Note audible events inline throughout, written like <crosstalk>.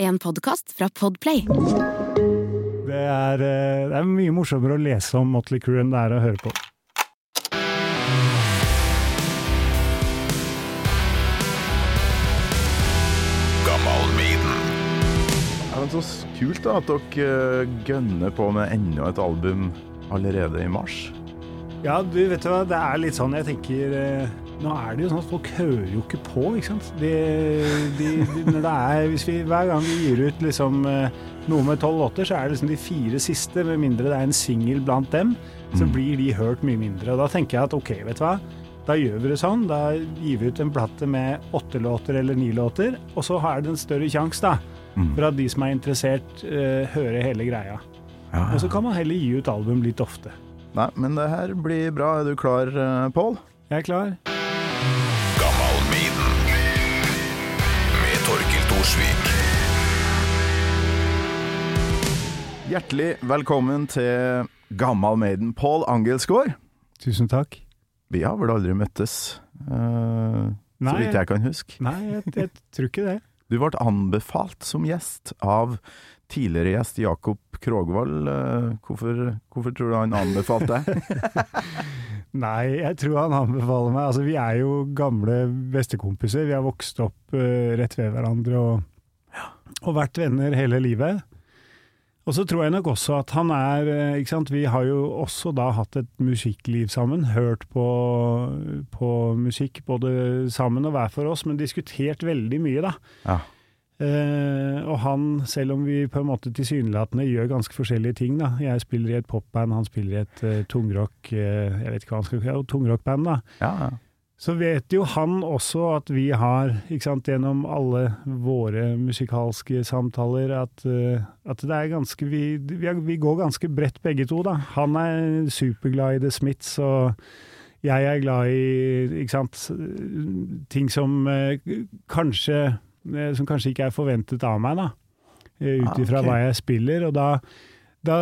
En podkast fra Podplay. Det er, eh, det er mye morsommere å lese om Motley Crue enn det er å høre på. Ja, men så kult da at dere eh, gønner på med enda et album allerede i mars. Ja, du vet du hva, det er litt sånn jeg tenker eh, Nå er det jo sånn at folk hører jo ikke på, ikke sant. De, de, de, når det er, hvis vi, hver gang vi gir ut liksom eh, noe med tolv låter, så er det liksom de fire siste, med mindre det er en singel blant dem, så Mm. blir de hørt mye mindre. Og da tenker jeg at ok, vet du hva. Da gjør vi det sånn. Da gir vi ut en plate med åtte låter eller ni låter, og så har det en større sjanse, da. Mm. For at de som er interessert, uh, hører hele greia. Ja, Og så kan man heller gi ut album litt ofte. Nei, men det her blir bra. Er du klar, eh, Pål? Jeg er klar. Hjertelig velkommen til Gammal Maiden, Pål Angelsgaard. Tusen takk. Vi har vel aldri møttes, eh, så vidt jeg kan huske. Nei, jeg, jeg tror ikke det. Du ble anbefalt som gjest av tidligere gjest Jakob Krogvold. Uh, Hvorfor, hvorfor tror du han anbefalte deg? <laughs> <laughs> Nei, jeg tror han anbefaler meg. Altså, vi er jo gamle bestekompiser. Vi har vokst opp uh, rett ved hverandre og, og vært venner hele livet. Og så tror jeg nok også at han er eh, ikke sant? Vi har jo også da hatt et musikkliv sammen. Hørt på, på musikk både sammen og hver for oss, men diskutert veldig mye, da. Ja. Eh, og han, selv om vi på en måte tilsynelatende gjør ganske forskjellige ting, da. Jeg spiller i et popband, han spiller i et uh, tungrock uh, Jeg vet ikke hva han skal kalle tungrockband, da. Ja, ja. Så vet jo han også at vi har, sant, gjennom alle våre musikalske samtaler, at, eh, at det er ganske vi, vi, går ganske bredt begge to, da. Han er superglad i The Smiths, og jeg er glad i, sant, ting som eh, kanskje eh, Som kanskje ikke er forventet av meg, da. Ut ifra Ah, okay. hva jeg spiller. Og da, da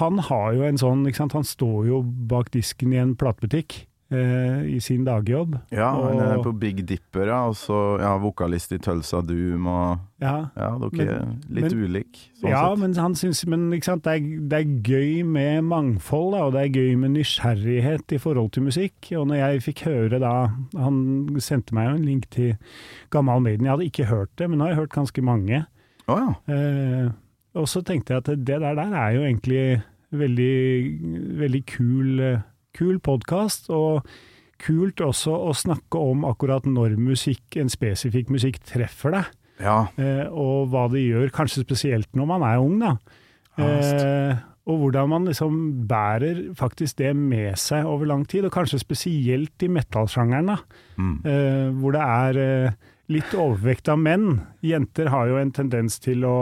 Han har jo en sånn, sant, han står jo bak disken i en platebutikk i sin dagjobb. ja han er på Big Dipper, ja, og så ja, vokalist i Tulsa Doom, og Ja, ja, dere er litt ulike, sånn ja sett. men han syns Men ikke sant, det, er, det er gøy med mangfold, da, og det er gøy med nysgjerrighet i forhold til musikk. Og når jeg fikk høre da Han sendte meg jo en link til Gammal Maiden. Jeg hadde ikke hørt det, men nå har jeg hørt ganske mange. Oh, ja. Eh, og så tenkte jeg at det der, der er jo egentlig veldig, veldig kul, eh, kul podkast, og kult også å snakke om akkurat når musikk, en spesifikk musikk treffer deg, Ja, eh, og hva det gjør, kanskje spesielt når man er ung, da. Eh, og hvordan man liksom bærer faktisk det med seg over lang tid, og kanskje spesielt i metallsjangeren, da. mm. Eh, hvor det er eh, litt overvekt av menn. Jenter har jo en tendens til å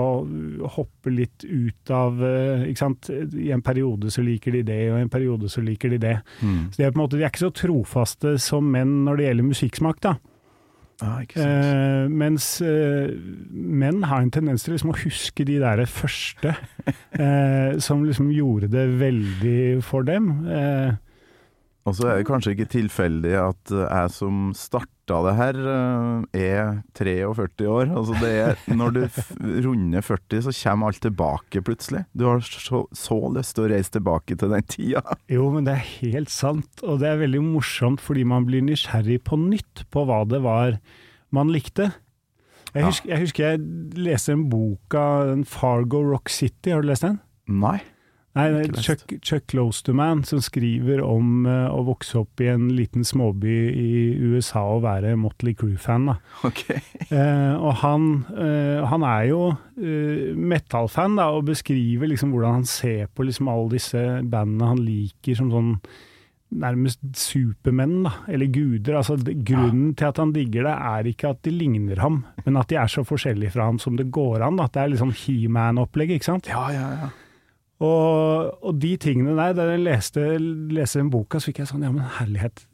hoppe litt ut av eh, ikke sant? I en periode så liker de det, og i en periode så liker de det. Mm. Så de er, på en måte, de er ikke så trofaste som menn når det gjelder musikksmak, da. Ah. Eh, mens eh, menn har en tendens til liksom å huske de der første <laughs> eh, som liksom gjorde det veldig for dem. Eh, Og så er det kanskje ikke tilfeldig at jeg som starta det her, eh, er 43 år. Altså det er, når du runder 40, så kommer alt tilbake plutselig. Du har så, så lyst til å reise tilbake til den tida. <laughs> Jo, men det er helt sant, og det er veldig morsomt fordi man blir nysgjerrig på nytt på hva det var man likte. Jeg husker, jeg husker jeg leste en bok av Fargo Rock City, har du lest den? Nei. Nei, det er. Chuck, Chuck Klosterman som skriver om uh, å vokse opp i en liten småby i USA og være Motley Crue-fan. da. Ok. <laughs> Eh, og han, uh, han er jo uh, metal-fan da, og beskriver liksom hvordan han ser på liksom alle disse bandene han liker som sånn nærmest supermenn, da, eller guder. Altså, grunnen til at han digger det, er ikke at de ligner ham, men at de er så forskjellige fra ham som det går an. da. Det er liksom He-Man-opplegg, ikke sant. Ja, ja, ja. Og, og de tingene der, da jeg leste, leste den boka, så fikk jeg sånn, ja men herlighet,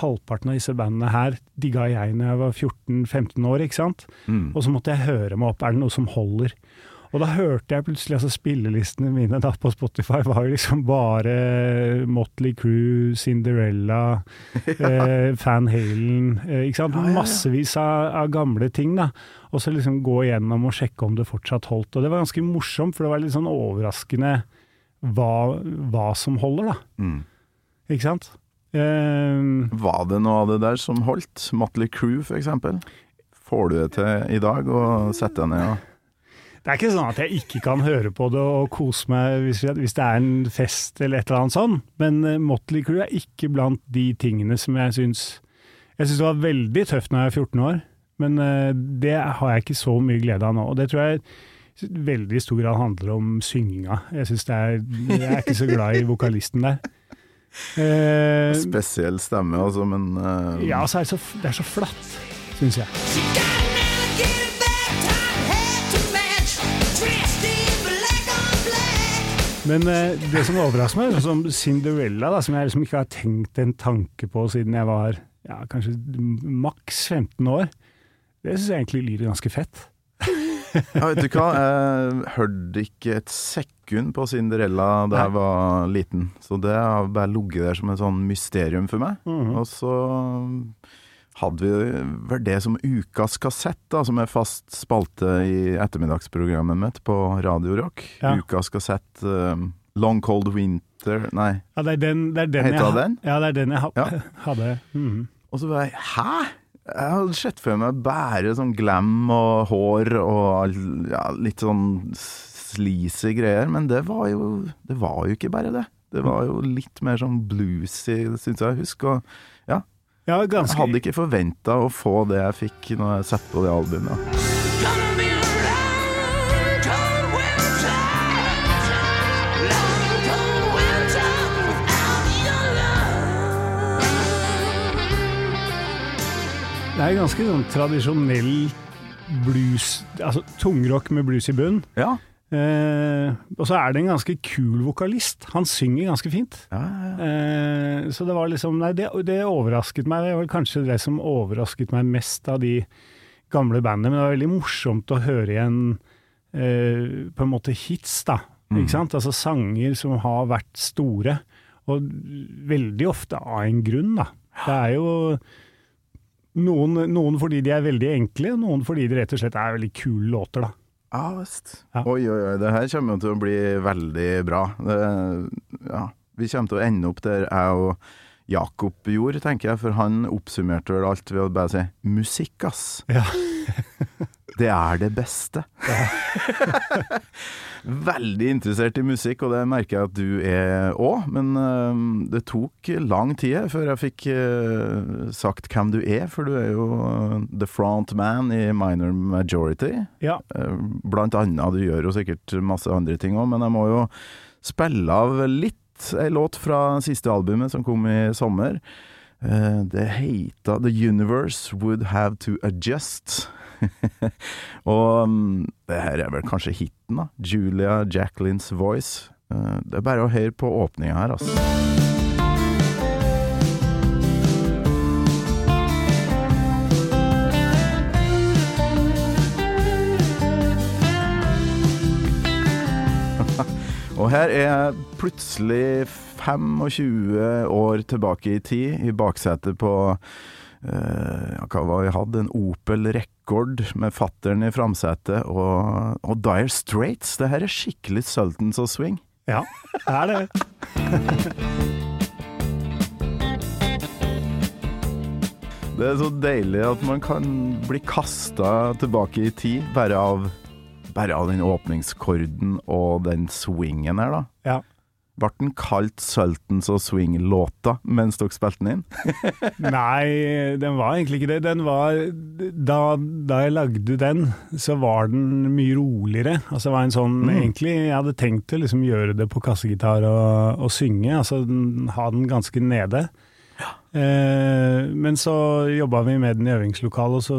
halvparten av disse bandene her digga jeg når jeg var 14-15 år, ikke sant? Mm. Og så måtte jeg høre meg opp, er det noe som holder? Og da hørte jeg plutselig altså spillelistene mine da på Spotify var jo liksom bare Motley Crew, Cinderella, <laughs> eh, Fan Halen eh, Ikke sant. Massevis av, av gamle ting, da. Og så liksom gå igjennom og sjekke om det fortsatt holdt. Og det var ganske morsomt, for det var litt sånn overraskende hva, hva som holder, da. Mm. Ikke sant. Eh, Var det noe av det der som holdt? Motley Crew, eksempel? Får du det til i dag å sette deg ned og Det er ikke sånn at jeg ikke kan høre på det og kose meg hvis, hvis det er en fest eller et eller annet sånn, men eh, Motley Crew er ikke blant de tingene som jeg syns Jeg syns det var veldig tøft når jeg var 14 år, men eh, det har jeg ikke så mye glede av nå. Og det tror jeg i veldig stor grad handler om synginga. Jeg synes det er Jeg er ikke så glad i vokalisten der. Eh, Spesiell stemme, altså, men uh, ja, så er det, så, det er så flatt, syns jeg. Men eh, det som overrasker meg, som Cinderella, da, som jeg liksom ikke har tenkt en tanke på siden jeg var ja, kanskje maks 15 år, det syns jeg egentlig lyder ganske fett. Ja, vet du hva, jeg hørte ikke et sekund på Cinderella da jeg var liten. Så det har bare ligget der som et sånn mysterium for meg. Mhm. Og så hadde vi vel det som ukas kassett, da, som er fast spalte i ettermiddagsprogrammet mitt på Radio Rock. Ja. Ukas kassett eh, Long Cold Winter Nei. Ja, det er den, det er den Heter jeg, hadde den? Ja, det er den jeg ha, Ja. <laughs> hadde. Mhm. Og så var jeg Hæ?! Jeg hadde sett for meg bare sånn glam og hår og ja, litt sånn sleazy greier, men det var jo Det var jo ikke bare det. Det var jo litt mer sånn bluesy, syns jeg å huske. Og Ja, jeg hadde ikke forventa å få det jeg fikk når jeg satte på det albumet. Det er ganske sånn tradisjonell blues, altså tungrock med blues i bunn. Ja. Eh, og så er det en ganske kul vokalist. Han synger ganske fint. Ja, ja, ja. Eh, så det var liksom Nei, det, det overrasket meg. Det var kanskje det som overrasket meg mest av de gamle bandene. Men det var veldig morsomt å høre igjen eh, på en måte hits, da. Ikke sant? Altså sanger som har vært store. Og veldig ofte av en grunn, da. Det er jo noen, noen fordi de er veldig enkle, noen fordi de rett og slett er veldig kule låter, da. Ja visst. Ja. Oi, oi, oi. Det her kommer jo til å bli veldig bra. Det, ja, vi kommer til å ende opp der jeg og Jakob gjorde, tenker jeg. For han oppsummerte vel alt ved å bare si 'musikk, ass'. Ja. Det er det beste. <laughs> Veldig interessert i musikk, og det merker jeg at du er òg. Men eh, det tok lang tid før jeg fikk eh, sagt hvem du er, for du er jo eh, the front man i Minor Majority. ja. Eh, Blant annet, du gjør jo sikkert masse andre ting òg, men jeg må jo spille av litt ei låt fra siste albumet som kom i sommer. Det heter The Universe Would Have To Adjust. <laughs> Og mm, det her er vel kanskje hiten, da. Julia Jacquelines Voice. Eh, Det er bare å høre på åpninga her, altså. <laughs> Og her er jeg plutselig 25 år tilbake i tid, i baksetet på hva var det hadde? En Opel Rekord med fattern i framsetet og, og Dire Straits. Det her er skikkelig Sultans of swing. ja, det er det. <laughs> Det er så deilig at man kan bli kasta tilbake i tid bare av, bare av den åpningskorden og den swingen her, da. Ja. Ble den kalt Sultans og Swing-låta mens dere spilte den inn? <laughs> Nei, den var egentlig ikke det. Den var Da, da jeg lagde den, så var den mye roligere. Altså det var en sånn Egentlig, jeg hadde tenkt å liksom gjøre det på kassegitar og, og synge, altså den, ha den ganske nede. Eh, men så jobba vi med den i øvingslokalet, og så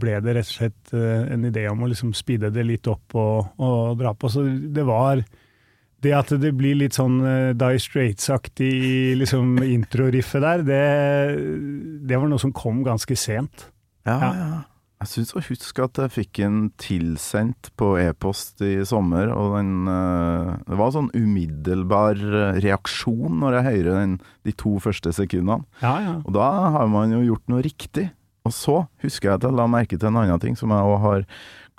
ble det rett og slett eh, en idé om å liksom speede det litt opp og, og dra på. Så det var det at det blir litt sånn uh, Die Straits-aktig i liksom <laughs> introriffet der, det, det var noe som kom ganske sent. Ja, Ja. ja. Jeg syns å huske at jeg fikk en tilsendt på e-post i sommer, og den uh, Det var en sånn umiddelbar eh, reaksjon når jeg hører den de to første sekundene. Ja, ja. Og da har man jo gjort noe riktig. Og så husker jeg at jeg la merke til en annen ting som jeg òg har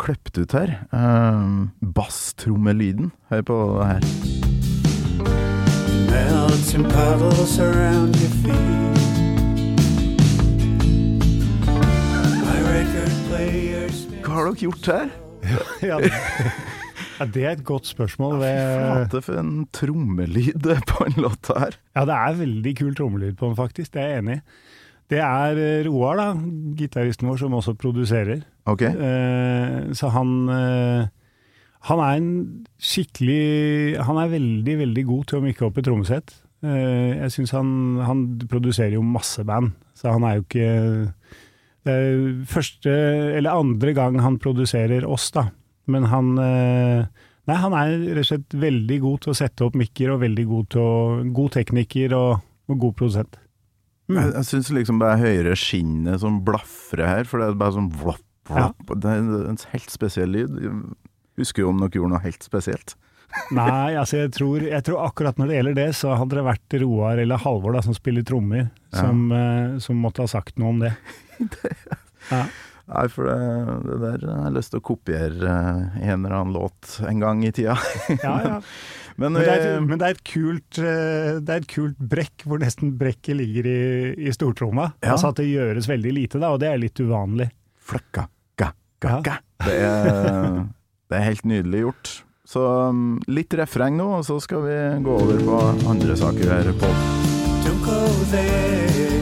kløpt ut her. Uh, Basstrommelyden. Hør på det her. Melting puddles around your feet. My record players. Hva har dere gjort her? <laughs> ja, det, ja, det er et godt spørsmål. Ja, Flate for en trommelyd på en låt her. ja, det er veldig kul trommelyd på den, faktisk. Det er jeg enig i. Det er eh, Roar, da, gitaristen vår, som også produserer. Ok? Eh, så han eh, Han er en skikkelig Han er veldig, veldig god til å mykke opp et trommesett. Eh, jeg syns han Han produserer jo masse band, så han er jo ikke Det er første eller andre gang han produserer oss, da. Men han Nei, han er rett og slett veldig god til å sette opp mikker, og veldig god til å God tekniker og, og god produsent. Jeg, jeg syns liksom det er høyere skinnet som blafrer her, for det er bare sånn vlopp, vlopp. Det er en helt spesiell lyd. Husker jo om dere gjorde noe helt spesielt. <laughs> Nei, altså jeg tror, jeg tror akkurat når det gjelder det, så hadde det vært Roar eller Halvor da, som spiller trommer, som, eh, som måtte ha sagt noe om det. <laughs> Ja. Nei, for det, det der har jeg lyst til å kopiere eh, en eller annen låt en gang i tida. <laughs> Ja, ja. Men, Men, det er, eh, men det, er et kult, det er et kult brekk hvor nesten brekket ligger i, i stortromma. Ja. Altså at det gjøres veldig lite, da, og det er litt uvanlig. flakka, Ja. Det er, det er helt nydelig gjort. Så um, litt refreng nå, og så skal vi gå over på andre saker her på Don't go there.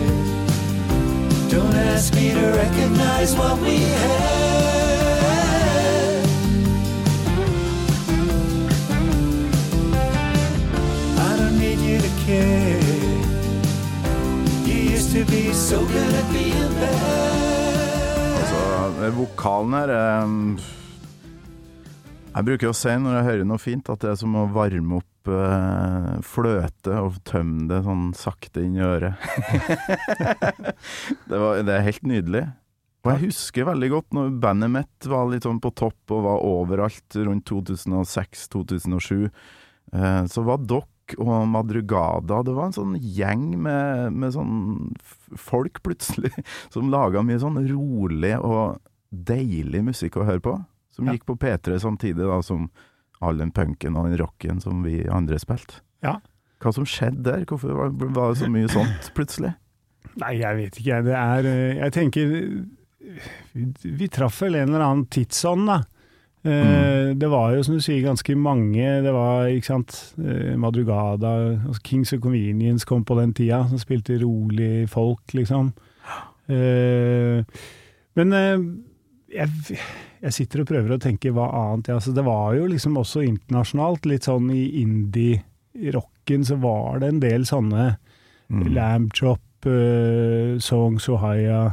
Don't ask me to recognize what we have. I don't need you to care. You used to be so good at being bad. Eh, vokalen her eh, Jeg bruker å si når jeg hører noe fint, at det er som å varme opp eh, fløte og tømme det sånn sakte inn i øret. <laughs> det, var, det er helt nydelig. Og jeg husker veldig godt når bandet mitt var litt sånn på topp og var overalt rundt 2006-2007. Eh, så var dere og Madrugada Det var en sånn gjeng med, med sånn folk plutselig <laughs> som laga mye sånn rolig og deilig musikk å høre på. Som Ja. gikk på P3 samtidig da som all den punken og den rocken som vi andre spilte. Ja. Hva som skjedde der? Hvorfor var, var det så mye sånt plutselig? Nei, jeg vet ikke. Det er eh, Jeg tenker Vi, vi traff vel en eller annen tidsånd, da. Eh, Det var jo, som du sier, ganske mange. Det var, ikke sant, eh, Madrugada, altså Kings of Convenience kom på den tida, som spilte rolig folk, liksom. Eh, Men jeg, jeg sitter og prøver å tenke hva annet altså, Det var jo liksom også internasjonalt, litt sånn i indie-rocken så var det en del sånne Mm. Lamb Chop, Songs Ohio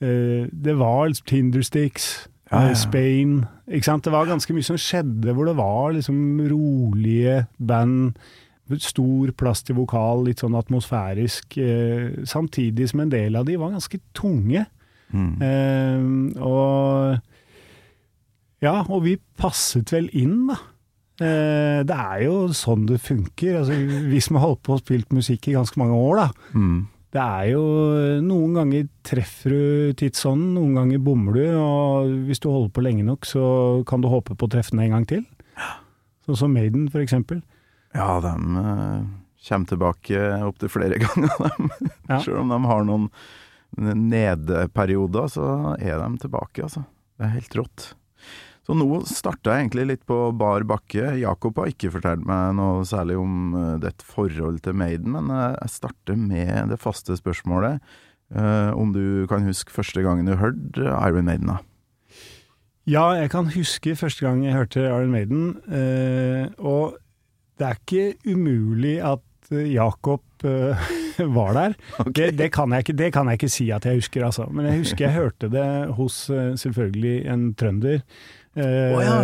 eh, Det var Tindersticks, Ja, eh, Spain Ikke sant? Det var ganske mye som skjedde hvor det var liksom rolige band. Stor plass til vokal, litt sånn atmosfærisk. eh, samtidig som en del av de var ganske tunge. Mm. Eh, og Ja, og vi passet vel inn, da. Eh, det er jo sånn det funker. Altså, vi som har holdt på og spilt musikk i ganske mange år, da. Mm. Det er jo Noen ganger treffer du tidsånden, noen ganger bommer du, og hvis du holder på lenge nok, så kan du håpe på å treffe den en gang til. Sånn som Maiden, for eksempel. Ja, de eh, kommer tilbake opptil flere <laughs> ganger, dem. Ja. Selv om de har noen nedeperioder, så er de tilbake, altså. Det er helt rått. Så nå starta jeg egentlig litt på bar bakke. Jakob har ikke fortalt meg noe særlig om eh, ditt forhold til Maiden, men eh, jeg starter med det faste spørsmålet. Uh, om du kan huske første gangen du hørte Iron Maiden, da? Ja, jeg kan huske første gang jeg hørte Iron Maiden, Uh, og det er ikke umulig at Jakob uh, <laughs> var der. Det, det, kan jeg ikke, det kan jeg ikke si at jeg husker, altså. Men jeg husker jeg hørte det hos selvfølgelig en trønder. Eh, Å ja,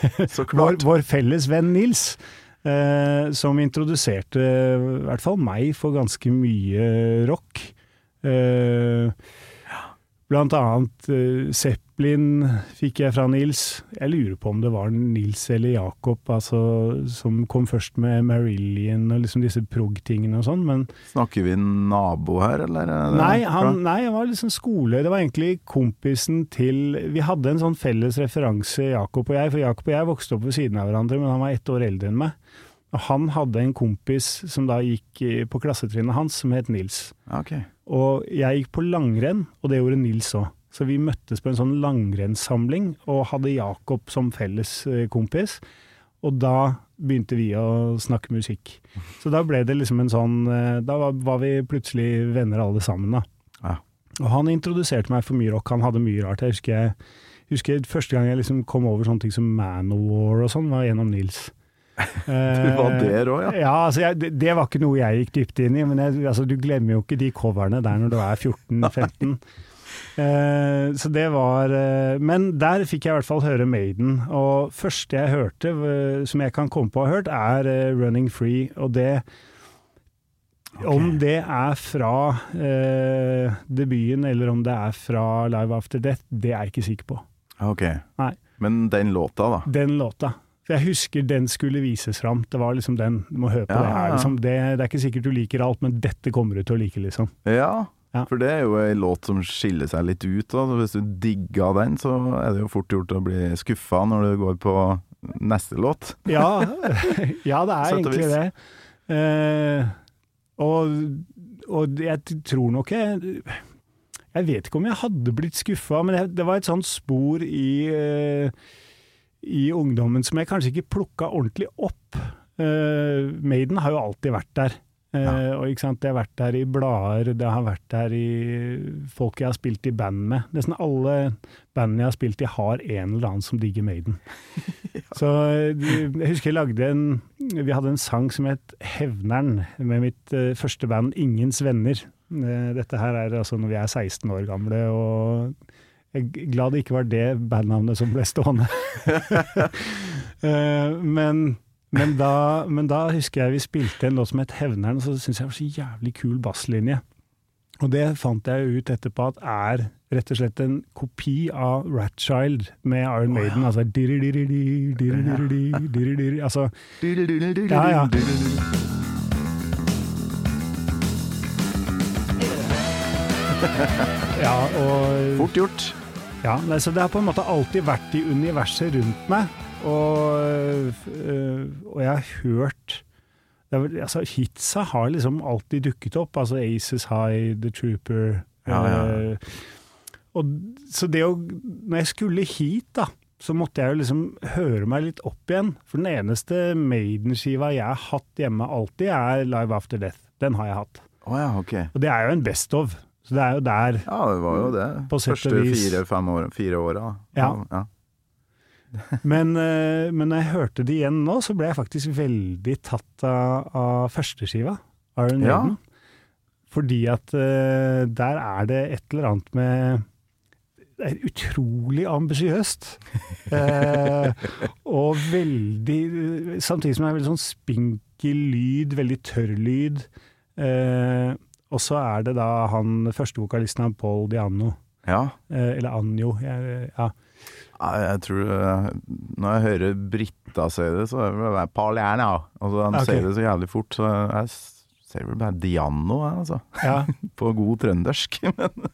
<laughs> vår, vår felles venn Nils, eh, som introduserte i hvert fall meg for ganske mye rock. Eh, blant annet eh, Zeppelin fikk jeg fra Nils. Jeg lurer på om det var Nils eller Jakob altså, som kom først med Marillion og liksom disse prog-tingene og sånn, men Snakker vi nabo her, eller? er Nei, han, nei, han var liksom skole Det var egentlig kompisen til Vi hadde en sånn felles referanse, Jakob og jeg, for Jakob og jeg vokste opp ved siden av hverandre, men han var ett år eldre enn meg. Og han hadde en kompis som da gikk på klassetrinnet hans, som het Nils. Okay. Og jeg gikk på langrenn, og det gjorde Nils òg. Så vi møttes på en sånn langrennssamling, og hadde Jakob som felles eh, kompis. Og da begynte vi å snakke musikk. Så da ble det liksom en sånn eh, Da var, var vi plutselig venner alle sammen, da. Ja. Og han introduserte meg for mye rock, han hadde mye rart. Jeg husker, jeg husker første gang jeg liksom kom over sånne ting som Manowar og sånn, var gjennom Nils. <laughs> Du var der òg, ja? Ja, altså jeg, det, det var ikke noe jeg gikk dypt inn i, men jeg, altså, du glemmer jo ikke de coverne der når du er <laughs> 14-15. Eh, så det var eh, Men der fikk jeg i hvert fall høre Maiden. Og første jeg hørte, som jeg kan komme på å ha hørt, er eh, 'Running Free'. Og det Om det er fra eh, debuten, eller om det er fra 'Live After Death', det er jeg ikke sikker på. Ok. Nei. Men den låta, da? Den låta. For jeg husker den skulle vises fram. Det var liksom den. Du må høre på Ja, det her. Liksom. Det, det er ikke sikkert du liker alt, men dette kommer du til å like, liksom. Ja, Ja. for det er jo ei låt som skiller seg litt ut. Da. Hvis du digger den, så er det jo fort gjort å bli skuffa når du går på neste låt. Ja, <laughs> ja det er egentlig det. Eh, og, og jeg tror nok jeg Jeg vet ikke om jeg hadde blitt skuffa, men det, det var et sånt spor i, eh, i ungdommen som jeg kanskje ikke plukka ordentlig opp. Eh, Maiden har jo alltid vært der. Eh, Ja. og ikke sant? Det har vært der i blader, det har vært der i folk jeg har spilt i band med. Nesten alle bandene jeg har spilt i, har en eller annen som digger Maiden. <laughs> Så eh, jeg husker jeg lagde en Vi hadde en sang som het 'Hevneren', med mitt eh, første band 'Ingens venner'. Eh, dette her er altså når vi er 16 år gamle, og jeg er glad det ikke var det bandnavnet som ble stående. <laughs> Eh, men, men, da, men da husker jeg vi spilte en låt som het 'Hevneren', og så syntes jeg det var så jævlig kul basslinje. Og det fant jeg ut etterpå at er rett og slett en kopi av Ratchild med Iron Maiden. Altså Altså Ja, ja. <laughs> Ja, og Fort gjort. ja, nei, så det har på en måte alltid vært i universet rundt meg, og, øh, og jeg har hørt vel- altså, Hitsa har liksom alltid dukket opp, altså Aces High, The Trooper Ja, ja. øh, og, Så det å Når jeg skulle hit, da, så måtte jeg jo liksom høre meg litt opp igjen. For den eneste Maiden-skiva jeg har hatt hjemme alltid, er Live After Death. Den har jeg hatt. Oh, ja, ok. Og det er jo en best of. Så det er jo der Ja, det var jo det. Første fire-fem år, fire åra. Ja. ja. Men, eh, men når jeg hørte det igjen nå, så ble jeg faktisk veldig tatt av, av førsteskiva, Iron Ja. Maiden. Fordi at eh, der er det et eller annet med Det er utrolig ambisiøst. <laughs> Eh, og veldig Samtidig som det er veldig sånn spinkel lyd, veldig tørr lyd. Eh, og så er det da han førstevokalisten av Paul Diano. ja. Eh, eller Anjo. Ja, ja. Jeg, tror eh, Når jeg hører Britta si det, så er det Paul ja. Altså, han okay. sier det så jævlig fort, så jeg ser vel bare Diano, jeg, altså. ja. <laughs> På god trøndersk. <laughs> Men,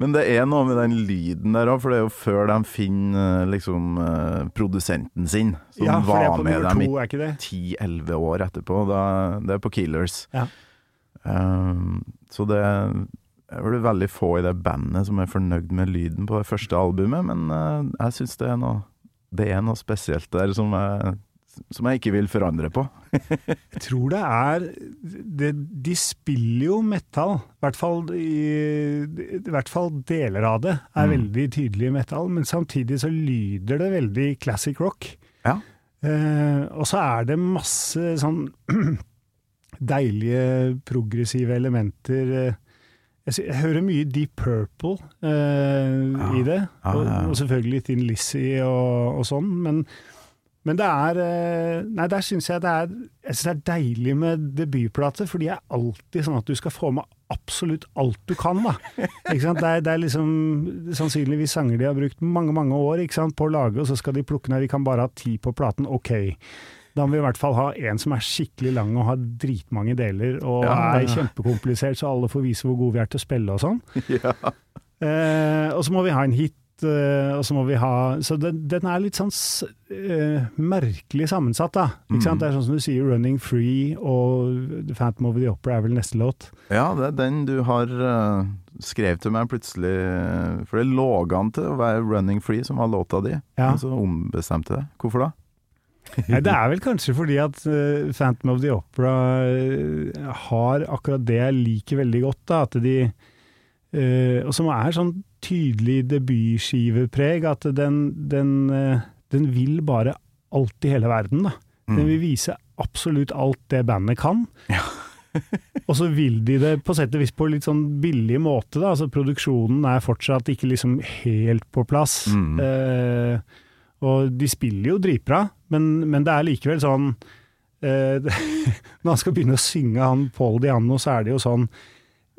men det er noe med den lyden der òg, for det er jo før de finner eh, liksom eh, produsenten sin, som ja, var med dem i to, er 10-11 år etterpå. Da, det er på Killers. Ja. Um, så det er vel veldig få i det bandet som er fornøyd med lyden på det første albumet, men uh, jeg syns det er Det er noe spesielt der som jeg, som jeg ikke vil forandre på. <laughs> Jeg tror det er det, De spiller jo metal, i hvert fall, i, i hvert fall deler av det er Mm. veldig tydelig metal, men samtidig så lyder det veldig classic rock. Ja. Uh, og så er det masse sånn <clears throat> deilige progressive elementer. eh. Jeg, jeg hører mye Deep Purple eh, i det, og, ah, ja. og selvfølgelig Thin Lizzie og, og sånn, men men det er eh, Nei, der syns jeg det er Jeg synes det er deilig med debutplate, for de er alltid sånn at du skal få med absolutt alt du kan, da. <laughs> Ikke sant? Det, er, det er liksom sannsynligvis sanger de har brukt mange, mange år ikke sant, på å lage, og så skal de plukke ned Vi kan bare ha ti på platen, ok. Da må vi i hvert fall ha en som er skikkelig lang og har dritmange deler, og Ja, er kjempekomplisert, så alle får vise hvor gode vi er til å spille og sånn. <laughs> Ja. Eh, og så må vi ha en hit, eh, og så må vi ha Så den, den er litt sånn eh, merkelig sammensatt, da. Ikke sant? Mm. Det er sånn som du sier, 'Running Free' og 'The Phantom of the Opera' er vel neste låt. Ja, det er den du har uh, skrevet til meg plutselig, for det lå an til å være 'Running Free', som var låta di, Ja. og så ombestemte det. Hvorfor da? Nei, det er vel kanskje fordi at uh, 'Phantom of the Opera' uh, har akkurat det jeg liker veldig godt, da. At de uh, Og som er sånn tydelig debutskivepreg, at den, den, den vil bare alt i hele verden, da. Den Mm. vil vise absolutt alt det bandet kan. Ja. <laughs> og så vil de det på sett og vis på litt sånn billig måte, da. Altså produksjonen er fortsatt ikke liksom helt på plass. Mm. Og de spiller jo dritbra, men, men det er likevel sånn eh, <laughs> Når han skal begynne å synge han Paul Diano, så er det jo sånn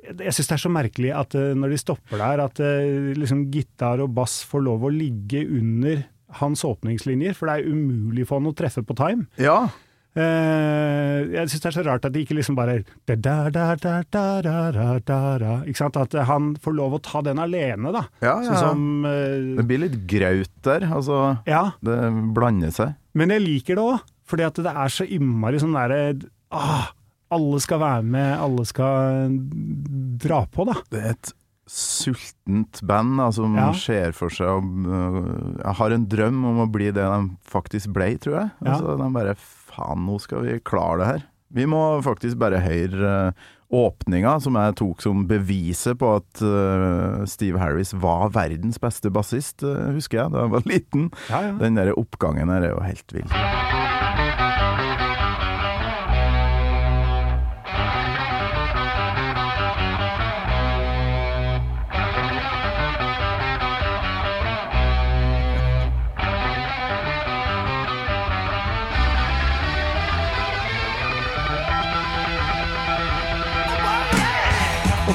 jeg syns det er så merkelig at eh, når de stopper der, at eh, liksom gitar og bass får lov å ligge under hans åpningslinjer, for det er umulig for han å treffe på time. Ja, Eh, jeg syns det er så rart at de ikke liksom bare Da da da da da da da da da Ikke sant? At han får lov å ta den alene, da. Ja, ja. Sånn som, eh, det blir litt graut der. Altså, ja. det blander seg. Men jeg liker det òg, fordi at det er så innmari sånn derre ah, Alle skal være med, alle skal dra på, da. Det er et sultent band da, som ja. ser for seg og, øh, Jeg har en drøm om å bli det de faktisk ble, tror jeg. Ja Altså, de bare Faen, nå skal vi klare det her. Vi må faktisk bare høre øh, åpninga, som jeg tok som beviset på at øh, Steve Harris var verdens beste bassist, øh, husker jeg da jeg var liten. Ja, ja. Den der oppgangen her er jo helt vill.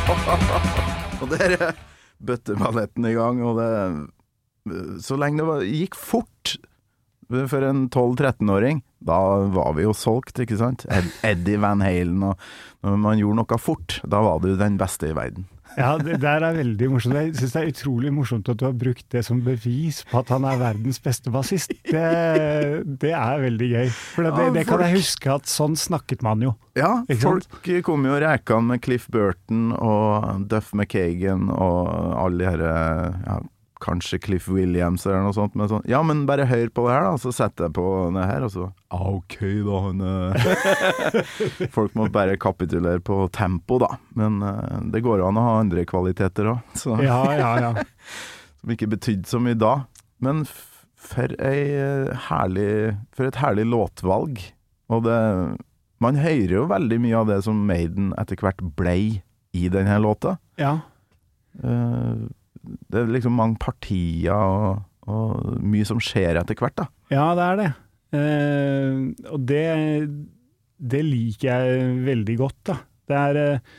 <laughs> Og der er bøtteballetten i gang, og det Så lenge det var, gikk fort for en 12-13-åring, da var vi jo solgt, ikke sant? Eddie Van Halen, og når man gjorde noe fort, da var du den beste i verden. Ja, det der er veldig morsomt. Jeg syns det er utrolig morsomt at du har brukt det som bevis på at han er verdens beste bassist. Det, det er veldig gøy. For det, det, det kan jeg huske at sånn snakket man jo. Ja, folk kom jo rekene med Cliff Burton og Duff McKagan og alle de herre ja, Kanskje Cliff Williams eller noe sånt. Men sånn, ja, men bare hør på det her, da. Så setter jeg på det her, og så ah, OK, da. Han, eh. <laughs> Folk må bare kapitulere på tempo, da. Men uh, det går an å ha andre kvaliteter òg, som Ja, ja, ja. <laughs> ikke betydde så mye da. Men for, eh, herlig, for et herlig låtvalg. Og det Man hører jo veldig mye av det som Maiden etter hvert blei i denne låta. ja. Eh, Det er liksom mange partier og, og mye som skjer etter hvert, da. Ja, det er det. Eh, og det, det liker jeg veldig godt, da. Det er eh,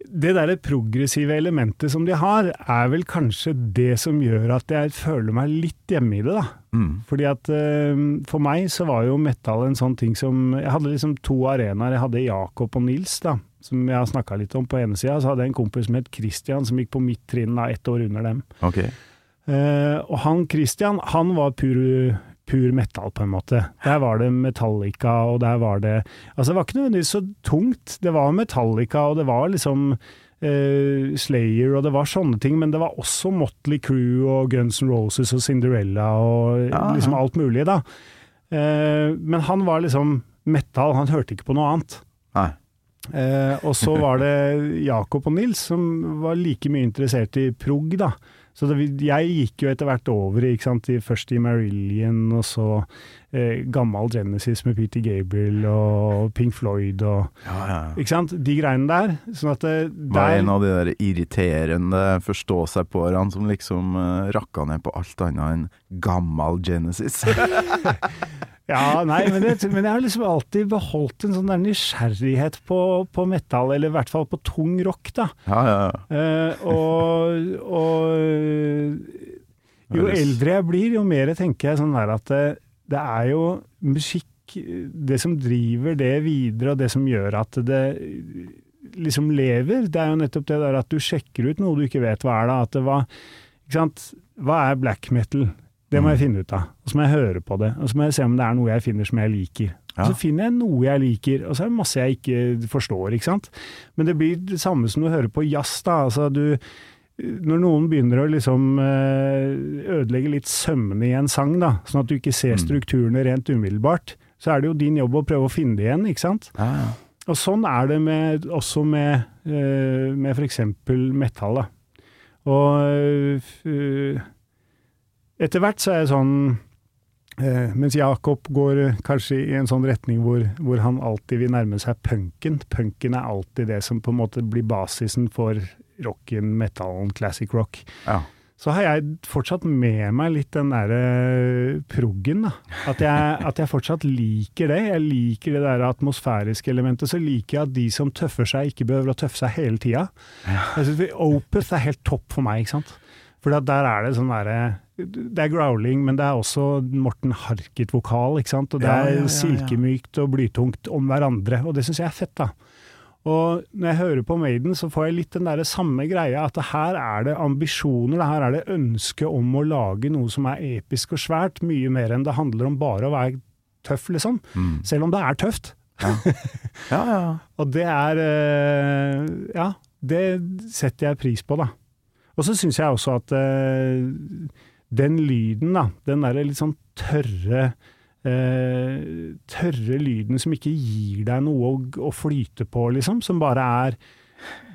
Det derre progressive elementet som de har, er vel kanskje det som gjør at jeg føler meg litt hjemme i det, da. Mm. Fordi at eh, For meg så var jo metal en sånn ting som Jeg hadde liksom to arenaer. Jeg hadde Jakob og Nils, da, som jeg har snakka litt om på ene sida. Så hadde jeg en kompis som het Christian, som gikk på mitt trinn, da, ett år under dem. Ok. Uh, og han Christian, han var pur, pur metal, på en måte. Der var det Metallica, og der var det Altså, det var ikke nødvendigvis så tungt. Det var Metallica, og det var liksom uh, Slayer, og det var sånne ting, men det var også Motley Crew og Guns N' Roses og Cinderella og Ja, ja. liksom alt mulig, da. Uh, men han var liksom metal, han hørte ikke på noe annet. Nei. Eh, og så var det Jakob og Nils som var like mye interessert i prog, da. Så det, jeg gikk jo etter hvert over, ikke sant, i, først i Marillion, og så eh, gammel Genesis med Peter Gabriel og Pink Floyd og Ja, ja. Ikke sant? De greiene der. Sånn at det, Var en av de der irriterende forstå-seg-på-erne som liksom uh, rakka ned på alt annet enn gammel Genesis. <laughs> <laughs> Ja, nei, men, det, men jeg har liksom alltid beholdt en sånn der nysgjerrighet på, på metal, eller i hvert fall på tung rock, da. Ja, ja, ja. Eh, og, og jo eldre jeg blir, jo mer tenker jeg sånn der at det, det er jo musikk Det som driver det videre, og det som gjør at det liksom lever, det er jo nettopp det der at du sjekker ut noe du ikke vet hva er, da. At det var Ikke sant. Hva er black metal? Det må jeg finne ut av. Og så må jeg høre på det. Og så må jeg se om det er noe jeg finner som jeg liker. Ja. Så finner jeg noe jeg liker, og så er det masse jeg ikke forstår, ikke sant. Men det blir det samme som du hører på jazz, da. Altså du når noen begynner å liksom eh, ødelegge litt sømmene i en sang, da, sånn at du ikke ser strukturene rent umiddelbart, så er det jo din jobb å prøve å finne det igjen, ikke sant. ja, ja. Og sånn er det med, også med, uh, med f.eks. metall. Da. Og eh, f- etter hvert så er jeg sånn eh, Mens Jakob går eh, kanskje i en sånn retning hvor, hvor han alltid vil nærme seg punken. Punken er alltid det som på en måte blir basisen for rocken, metallen, classic rock ja. så har jeg fortsatt med meg litt den derre proggen, da. At jeg, <laughs> at jeg fortsatt liker det. Jeg liker det der atmosfæriske elementet. Så liker jeg at de som tøffer seg, ikke behøver å tøffe seg hele tida. Vi- Opeth er helt topp for meg, ikke sant. For der er det sånn derre Det er growling, men det er også Morten Harket-vokal, ikke sant. Og det er ja, ja, ja. silkemykt og blytungt om hverandre, og det syns jeg er fett, da. Og når jeg hører på Maiden, så får jeg litt den der samme greia, at her er det ambisjoner, her er det ønske om å lage noe som er episk og svært, mye mer enn det handler om bare å være tøff, liksom. Mm. Selv om det er tøft. ja, <laughs> ja. Og det er eh, Ja, det setter jeg pris på, da. Og så syns jeg også at eh, den lyden, da, den derre litt sånn tørre eh, tørre lyden som ikke gir deg noe å, å flyte på, liksom, som bare er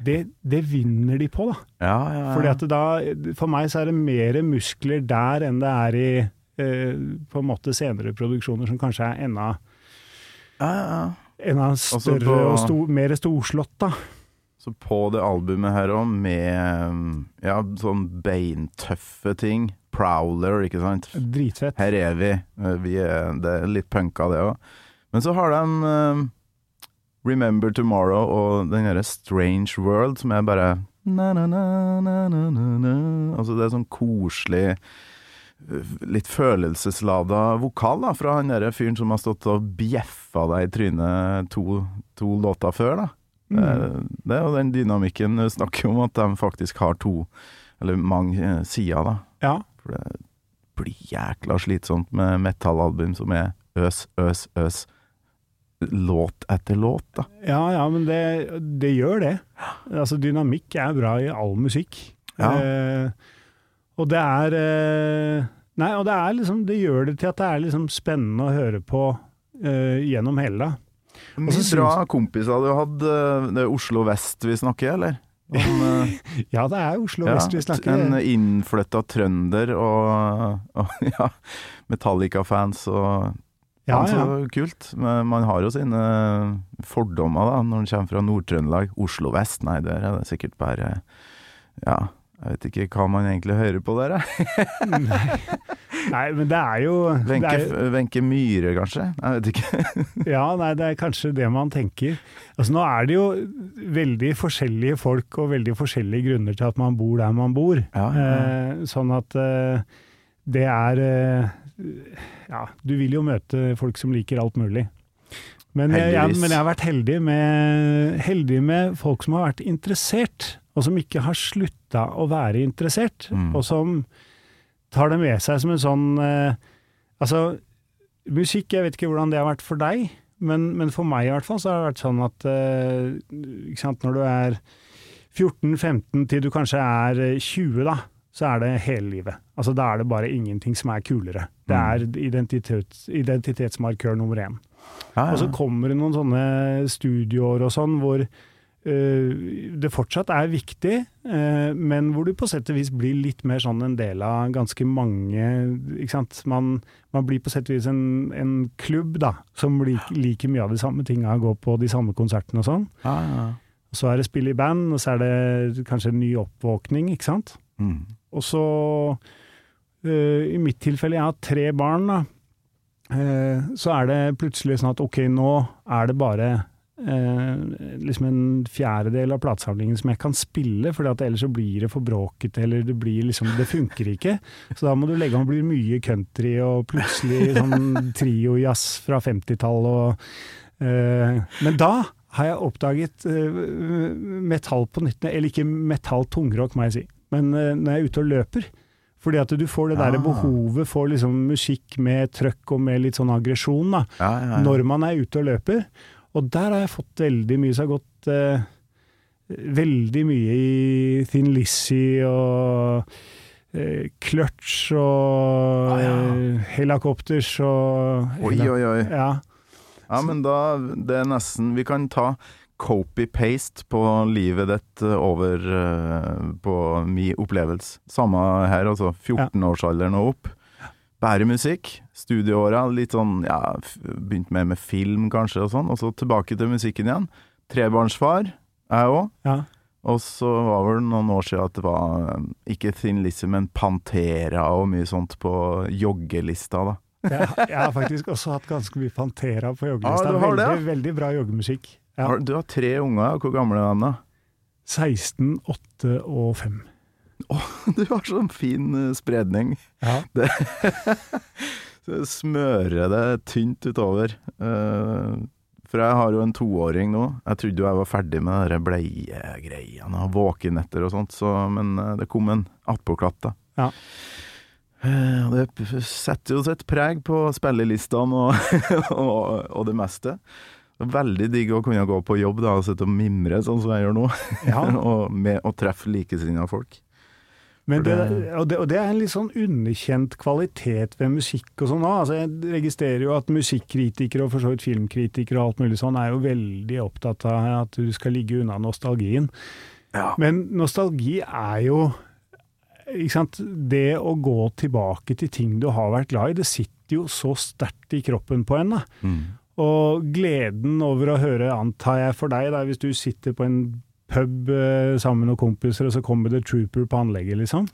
det, det vinner de på, da. ja, ja, ja. Fordi at da, for meg så er det mer muskler der enn det er i eh, på en måte senere produksjoner som kanskje er enda, ja, ja, ja. enda større på- og sto, mer storslått, da. Så på det albumet her òg, med ja, sånn beintøffe ting. Prowler, ikke sant. Dritfett. Her er vi. Eh, vi er, det er litt punka, det òg. Men så har de um, Remember Tomorrow og den derre Strange World, som er bare na, na, na, na, na, na, na. Altså, det er sånn koselig eh, Litt følelseslada vokal da, fra han derre fyren som har stått og bjeffa deg i trynet to, to låter før. da Mm. Det er jo den dynamikken du snakker om, at de faktisk har to, eller mange sider, da. Ja. For det blir jækla slitsomt med metallalbum som er øs, øs, øs. Låt etter låt, da. ja, ja, men det, det gjør det. Altså, dynamikk er bra i all musikk. Ja. Eh, og det er eh, Nei, og det er liksom Det gjør det til at det er liksom spennende å høre på eh, gjennom hele. Mye bra kompiser du hadde. Det er Oslo vest vi snakker, eller? Om, <laughs> eh, Ja, det er Oslo ja, vest vi snakker. en innflytta trønder og, og <laughs> ja, Metallica-fans og ja, Ja, så kult. Men man har jo sine fordommer da, når man kommer fra Nord-Trøndelag. Oslo vest, nei, der er det sikkert bare Ja, jeg vet ikke hva man egentlig hører på der, jeg. <laughs> Nei, men det er jo Wenche Myhre, kanskje? Jeg vet ikke. <laughs> Ja, nei, det er kanskje det man tenker. Altså, nå er det jo veldig forskjellige folk og veldig forskjellige grunner til at man bor der man bor. Ja, ja. Eh, sånn at eh, det er eh, Ja, du vil jo møte folk som liker alt mulig. Men jeg, jeg, men jeg har vært heldig med, heldig med folk som har vært interessert, og som ikke har slutta å være interessert, Mm. og som tar det med seg som en sånn eh, Altså, musikk, jeg vet ikke hvordan det har vært for deg, men, men for meg i hvert fall så har det vært sånn at eh, ikke sant, når du er 14-15 til du kanskje er eh, 20, da, så er det hele livet. Altså Da er det bare ingenting som er kulere. Det er identitet, identitetsmarkør nummer én. Ja, Og så kommer det noen sånne studioår og sånn hvor eh, det fortsatt er viktig, eh, men hvor du på sett og vis blir litt mer sånn en del av ganske mange ikke sant? Man, man blir på sett og vis en, en klubb da, som lik, liker mye av de samme tinga, går på de samme konsertene og sånn. Ja, ja. Så er det spill i band, og så er det kanskje en ny oppvåkning, ikke sant. Mm. Og så, eh, i mitt tilfelle, jeg har tre barn, da. eh, så er det plutselig sånn at ok, nå er det bare eh, liksom en fjerdedel av platesamlingen som jeg kan spille, for ellers så blir det for bråkete, eller det blir liksom Det funker ikke. Så da må du legge om, blir mye country og plutselig sånn trio-jazz fra 50-tallet og eh, Men da har jeg oppdaget eh, metall på nytt, eller ikke metall tungrock, må jeg si, men eh, når jeg er ute og løper. Fordi at du får det der ja. behovet for liksom musikk med trøkk og med litt sånn aggresjon, ja, ja. når man er ute og løper. Og der har jeg fått veldig mye, så jeg har gått eh, veldig mye i Thin Lizzie og eh, Clutch og Ah, ja. Helicopters og Oi, oi, oi. Ja. Ja, men da Det er nesten Vi kan ta copy-paste på livet ditt eh, over uh, på min opplevelse. Samme her, altså. 14-årsalderen og opp. Bare musikk. Studieåra, litt sånn ja, begynt med med film kanskje og sånn, og så tilbake til musikken igjen. Trebarnsfar, jeg òg. ja. Og så var det noen år siden at det var ikke Thin Lizzie, men Pantera og mye sånt på joggelista, da. Jeg, jeg har faktisk også hatt ganske mye Pantera på joggelista. Ja, veldig, det, veldig bra joggemusikk. Ja. Du har tre unger, hvor gamle er de da? 16, 8 og 5. <laughs> Du har sånn fin eh, spredning. Ja. <laughs> Det, <laughs> smører det tynt utover. Eh, for jeg har jo en toåring nå. Jeg trodde jo jeg var ferdig med de bleiegreiene og våkenetter og sånt, så, men eh, det kom en attpåklatt, da. Ja. Det setter jo sitt preg på spillelistene og, og, og det meste. Veldig digg å kunne gå på jobb da, og sitte og mimre sånn som jeg gjør nå, Ja. og, med, og treffe likesinnede folk. Men det, og, det, og det er en litt sånn underkjent kvalitet ved musikk og sånn òg. Altså, jeg registrerer jo at musikkritikere og for så vidt filmkritikere og alt mulig sånn er jo veldig opptatt av at du skal ligge unna nostalgien. Ja. Men nostalgi er jo? Det å gå tilbake til ting du har vært glad i, det sitter jo så sterkt i kroppen på en. Mm. Og gleden over å høre, antar jeg for deg, da, hvis du sitter på en pub eh, sammen med noen kompiser, og så kommer The Trooper på anlegget, liksom.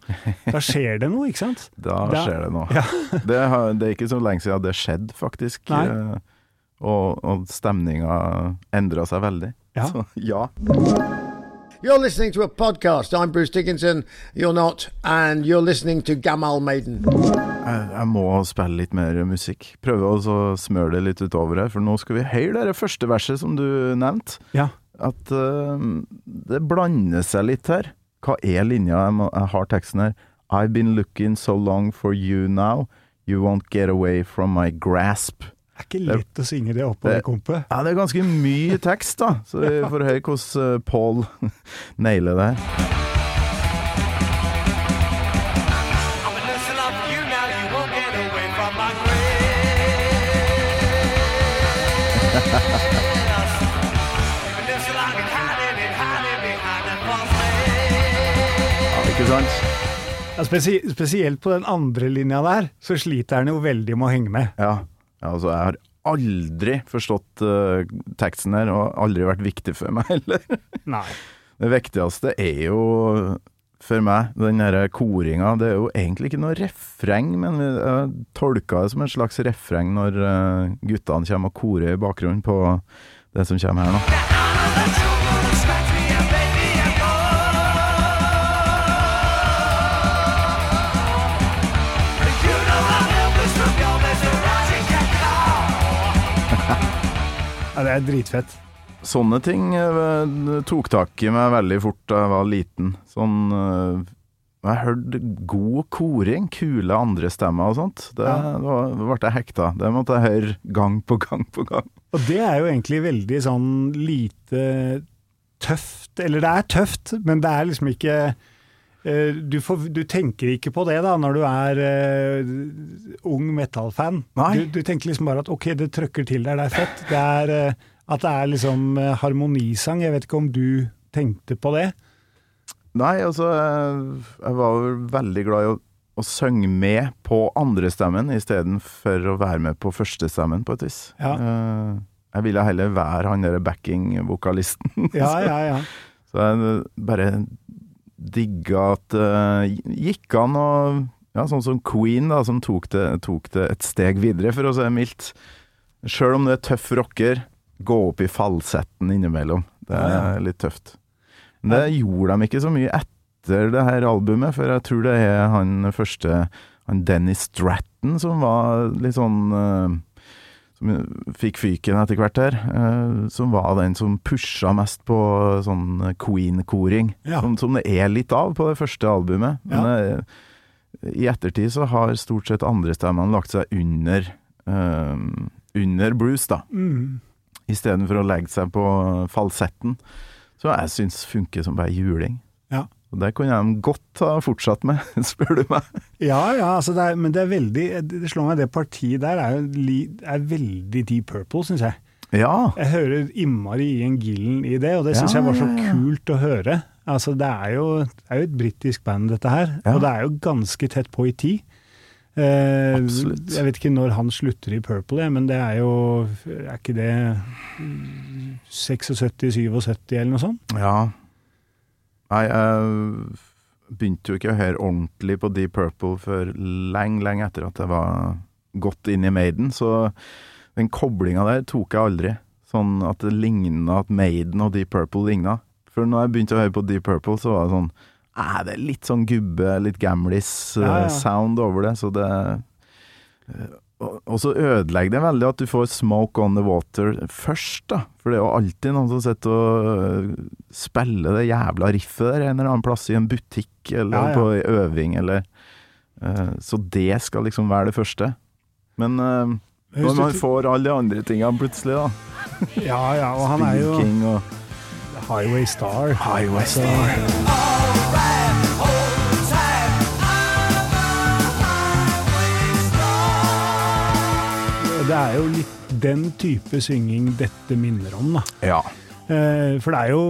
Da <laughs> skjer det noe, ikke sant? Da Da- skjer det noe. <laughs> Ja. <laughs> det, har, det er ikke så lenge siden det skjedde, faktisk. Nei. Eh, Og, og stemninga endra seg veldig. Ja. Så ja. You're listening to a podcast. I'm Bruce Dickinson. You're not. And you're listening to Gamal Maiden. Jeg, jeg må spille litt mer musikk. Prøve å smøre det litt utover her, for nå skal vi høre det første verset som du nevnte. Ja. At uh, det blander seg litt her. Hva er linja? Jeg, må, jeg har teksten her. I've been looking so long for you now. You won't get away from my grasp. Det er ikke lett å synge det Det- det kompet. Ja, det er ganske mye tekst, da. Så vi <laughs> får høre hvordan eh, Paul <laughs> nailer det her. Ikke sant? Ja, spesi spesielt på den andre linja der, så sliter han jo veldig med å henge med. Ja. altså, jeg har aldri forstått uh, teksten her, og aldri vært viktig for meg <laughs> heller. Nei. Det viktigste er jo for meg, den derre koringa. Det er jo egentlig ikke noe refreng, men jeg tolker det som en slags refreng når eh, guttene kommer og korer i bakgrunnen på det som kommer her nå. Ja, det er dritfett. Sånne ting eh, tok tak i meg veldig fort da jeg var liten. Sånn eh, Jeg hørte god koring, kule andre stemmer og sånt. Det ble jeg hekta. Det måtte jeg høre gang på gang på gang. Og det er jo egentlig veldig sånn lite tøft. Eller det er tøft, men det er liksom ikke du, får, du tenker ikke på det da når du er uh, ung metal-fan. Du, du tenker liksom bare at ok, det trøkker til der, det er fett. Det er, uh, at det er liksom uh, harmonisang. Jeg vet ikke om du tenkte på det? Nei, altså Jeg, var vel veldig glad i å, å synge med på andrestemmen istedenfor å være med på førstestemmen, på et vis. Ja. Eh, jeg ville heller være han derre backing-vokalisten. Ja, ja, ja. <laughs> Så jeg bare digga at det gikk an å Ja, sånn som Queen, da, som tok det, tok det et steg videre, for å si det mildt. Sjøl om du er tøff rocker, gå opp i falsetten innimellom. Det er litt tøft. Men det gjorde de ikke så mye etter det her albumet, for jeg tror det er han første han Dennis Stratton som var litt sånn eh, Som fikk fyken etter hvert her. eh, som var den som pusha mest på sånn Queen-koring. Ja. Som, som det er litt av på det første albumet. Men eh, i ettertid så har stort sett andrestemmene lagt seg under eh, under Bruce, da. Mm. Istedenfor å legge seg på falsetten. Så jeg syns funker som bare juling. Og det kunne de godt ha fortsatt med, <laughs> spør du meg. Ja, ja, altså det er, men det er veldig Det slår meg det partiet der er, jo er veldig Deep Purple, syns jeg. Ja. Jeg hører innmari Ian Gillen i det, og det syns Ja, jeg var så kult å høre. Altså, det er jo, det er jo et britisk band, dette her, Ja. og det er jo ganske tett på i tid. Eh, Absolutt. Jeg vet ikke når han slutter i Purple, men det er jo Er ikke det mm, 76-77 eller noe sånt? ja. Nei, jeg begynte jo ikke å høre ordentlig på Deep Purple før lenge, lenge etter at jeg var gått inn i Maiden, så den koblinga der tok jeg aldri. Sånn at det ligna at Maiden og Deep Purple ligna. For når jeg begynte å høre på Deep Purple, så var det sånn Æ, det er litt sånn gubbe, litt Ja, ja. gamlis-sound over det, så det eh, og, så ødelegger det veldig at du får Smoke on the Water først, da. For det er jo alltid noen som sitter og øh, spiller det jævla riffet der en eller annen plass i en butikk eller Ja, ja. på øving eller uh, Så det skal liksom være det første. Men uh, når man får alle de andre tingene plutselig, da. Ja, ja, og han er jo og Highway Star. Highway Altså, Det er jo litt den type synging dette minner om, da. Ja. Eh, For det er jo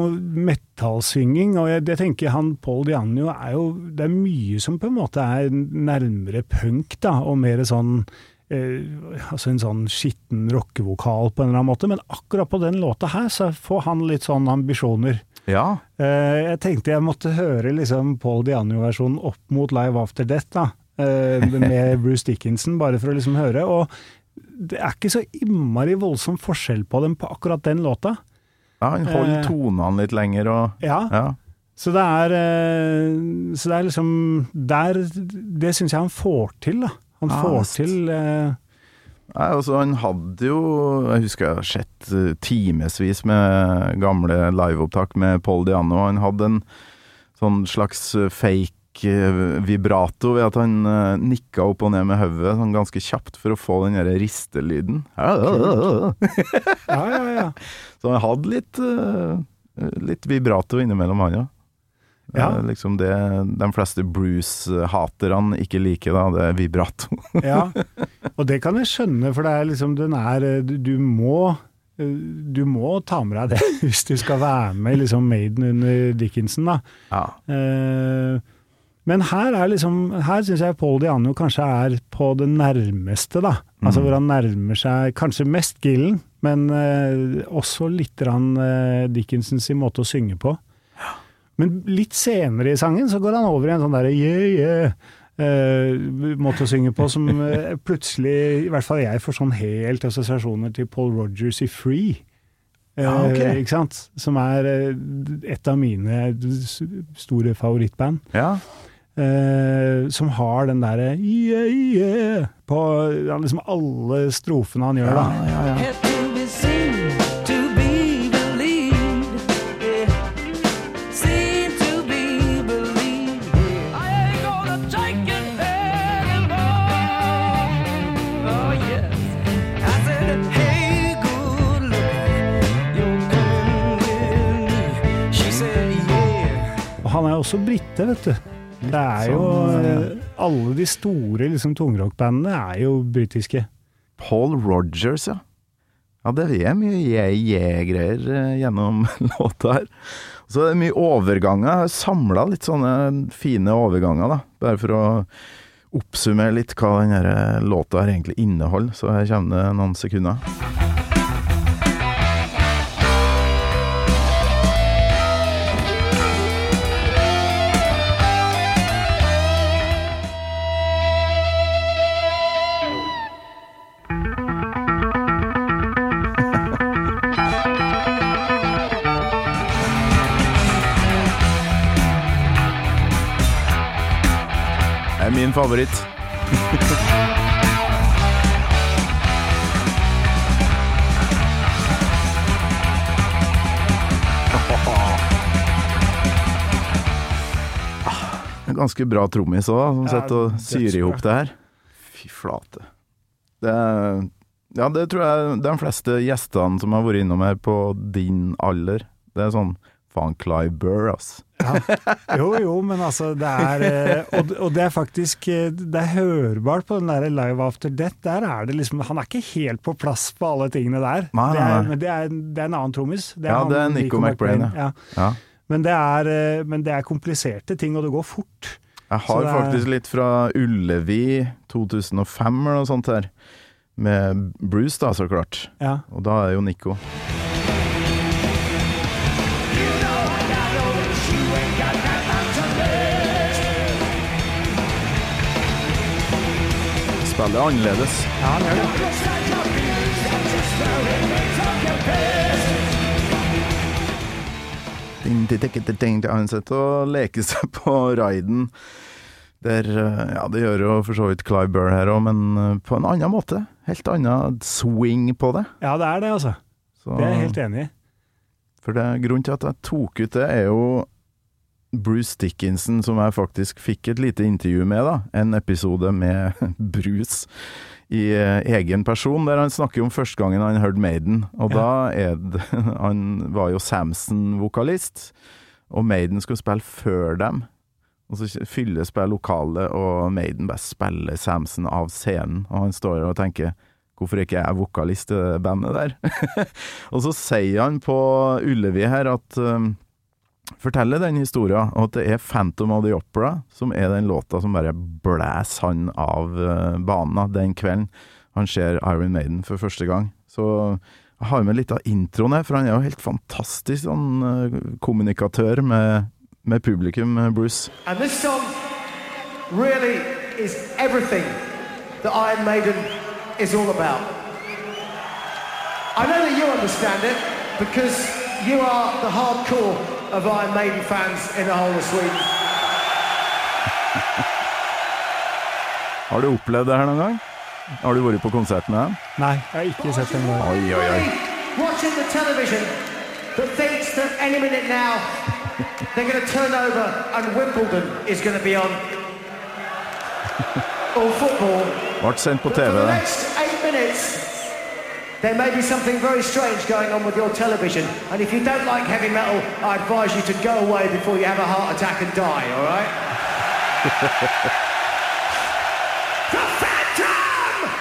metallsynging, og jeg, jeg tenker han Paul Dianio er jo Det er mye som på en måte er nærmere punk, da, og mer sånn eh, Altså en sånn skitten rockevokal på en eller annen måte, men akkurat på den låta her så får han litt sånn ambisjoner. ja. Eh, jeg tenkte jeg måtte høre liksom Paul Dianio-versjonen opp mot Live After Death, da. eh, med Bruce Dickinson, bare for å liksom høre. Og det er ikke så innmari voldsom forskjell på dem på akkurat den låta. ja han holder Eh. tonene litt lenger og Ja, Ja. så det er eh, Så det er liksom Der Det syns jeg han får til, da. Han Ja, får visst. til eh, Nei, altså Han hadde jo Jeg husker jeg har sett uh, timevis med gamle liveopptak med Paul Diano. Han hadde en sånn slags eh, fake eh, vibrato ved at han uh, nikka opp og ned med hodet sånn ganske kjapt for å få den derre ristelyden. Ja, ja, ja. Så han hadde litt uh, Litt vibrato innimellom, han ja. Ja. Er liksom det de fleste Bruce-haterne ikke liker, da. Det er vibrato. <laughs> ja. Og det kan jeg skjønne, for det er liksom Den er Du, du må du må ta med deg det <laughs> hvis du skal være med liksom Maiden under Dickinson, da. Ja. Eh, men her er liksom Her syns jeg Paul Diano kanskje er på det nærmeste, da. Altså Mm. hvor han nærmer seg kanskje mest Gillen, men eh, også litt grann, eh, Dickinsons i måte å synge på. Men litt senere i sangen så går han over i en sånn derre yeah, yeah. eh, måte å synge på som <laughs> eh, plutselig, i hvert fall jeg, får sånn helt assosiasjoner til Paul Rogers i Free. Eh, Ja, okay. Ikke sant? Som er eh, et av mine store favorittband. ja. Eh, som har den derre yeah, yeah på ja, liksom alle strofene han gjør, da. ja, ja. Have to be seen to be believed. Yeah. Seen to be believed. Yeah. I ain't gonna take it anymore. Yes. I said, hey, good looking, you're coming with me. She said, yeah. Og han er også brite, vet du. Det er jo Sånn, eh, Alle de store liksom, tungrockbandene er jo britiske. Paul Rogers, ja. Ja, det er mye je-je-greier eh, gjennom <laughs> låta her. Så det er mye overganger. Jeg har samla litt sånne fine overganger, da. Bare for å oppsummere litt hva denne eh, låta her egentlig inneholder. Så her kommer det noen sekunder. Min favoritt. En <laughs> ganske bra trommis òg, som Ja, sitter og dødsbra. syr i hop det her. Fy flate. Det, ja, det tror jeg de fleste gjestene som har vært innom her på din alder, det er sånn Faen, Clive Burr, ass. Jo, jo, men altså, det er eh, Og, det er faktisk eh, Det er hørbart på den der Live After Death. Der er det liksom Han er ikke helt på plass på alle tingene der. Nei, nei, nei, er, men det er, det er en annen trommis. Ja, han det er Nico McBrain, ja. ja. Ja. Men, det er, eh, men det er kompliserte ting, og det går fort. Jeg har er- faktisk litt fra Ullevi 2005 eller noe sånt her. Med Bruce, da, så klart. Ja. Og da er jo Nico. Spillet er annerledes. ja, han gjør det. Det er sitter og leke seg på raiden. Der, eh, ja, det gjør jo for så vidt Clive Burr her òg, men eh, på en annen måte. Helt annen swing på det. Ja, det er det, altså. Så, Det er jeg helt enig i. For det, grunnen til at jeg tok ut det, er jo Bruce Dickinson, som jeg faktisk fikk et lite intervju med, da. En episode med <laughs> Bruce i eh, egen person, der han snakker om første gangen han hørte Maiden. Og Ja. da er det <laughs> Han var jo Samson-vokalist, og Maiden skulle spille før dem. Og så fylles bare lokalet, og Maiden bare spiller Samson av scenen. Og han står og tenker Hvorfor ikke jeg er vokalist i det bandet der? <laughs> og så sier han på Ullevi her at um, Forteller den historien, og at det er Phantom of the Opera som er den låta som bare blæser han av uh, banen den kvelden han ser Iron Maiden for første gang. Så jeg har med litt av introen her, for han er jo helt fantastisk sånn uh, kommunikatør med, med publikum, uh, Bruce. And this song really is everything that Iron Maiden is all about. I know that you understand it because you are the hardcore of Iron Maiden fans in the whole of Sweden. Har du opplevd det her noen gang? Har du vært på konsert med dem? Nei, jeg har ikke sett der. Oi, oi, oi. Watching the television that thinks that any minute now they're going to turn over and Wimbledon is going to be on. Or football. Ble sendt på TV, det. Next eight minutes, there may be something very strange going on with your television. And if you don't like heavy metal, I advise you to go away before you have a heart attack and die, all right? <laughs> the Phantom of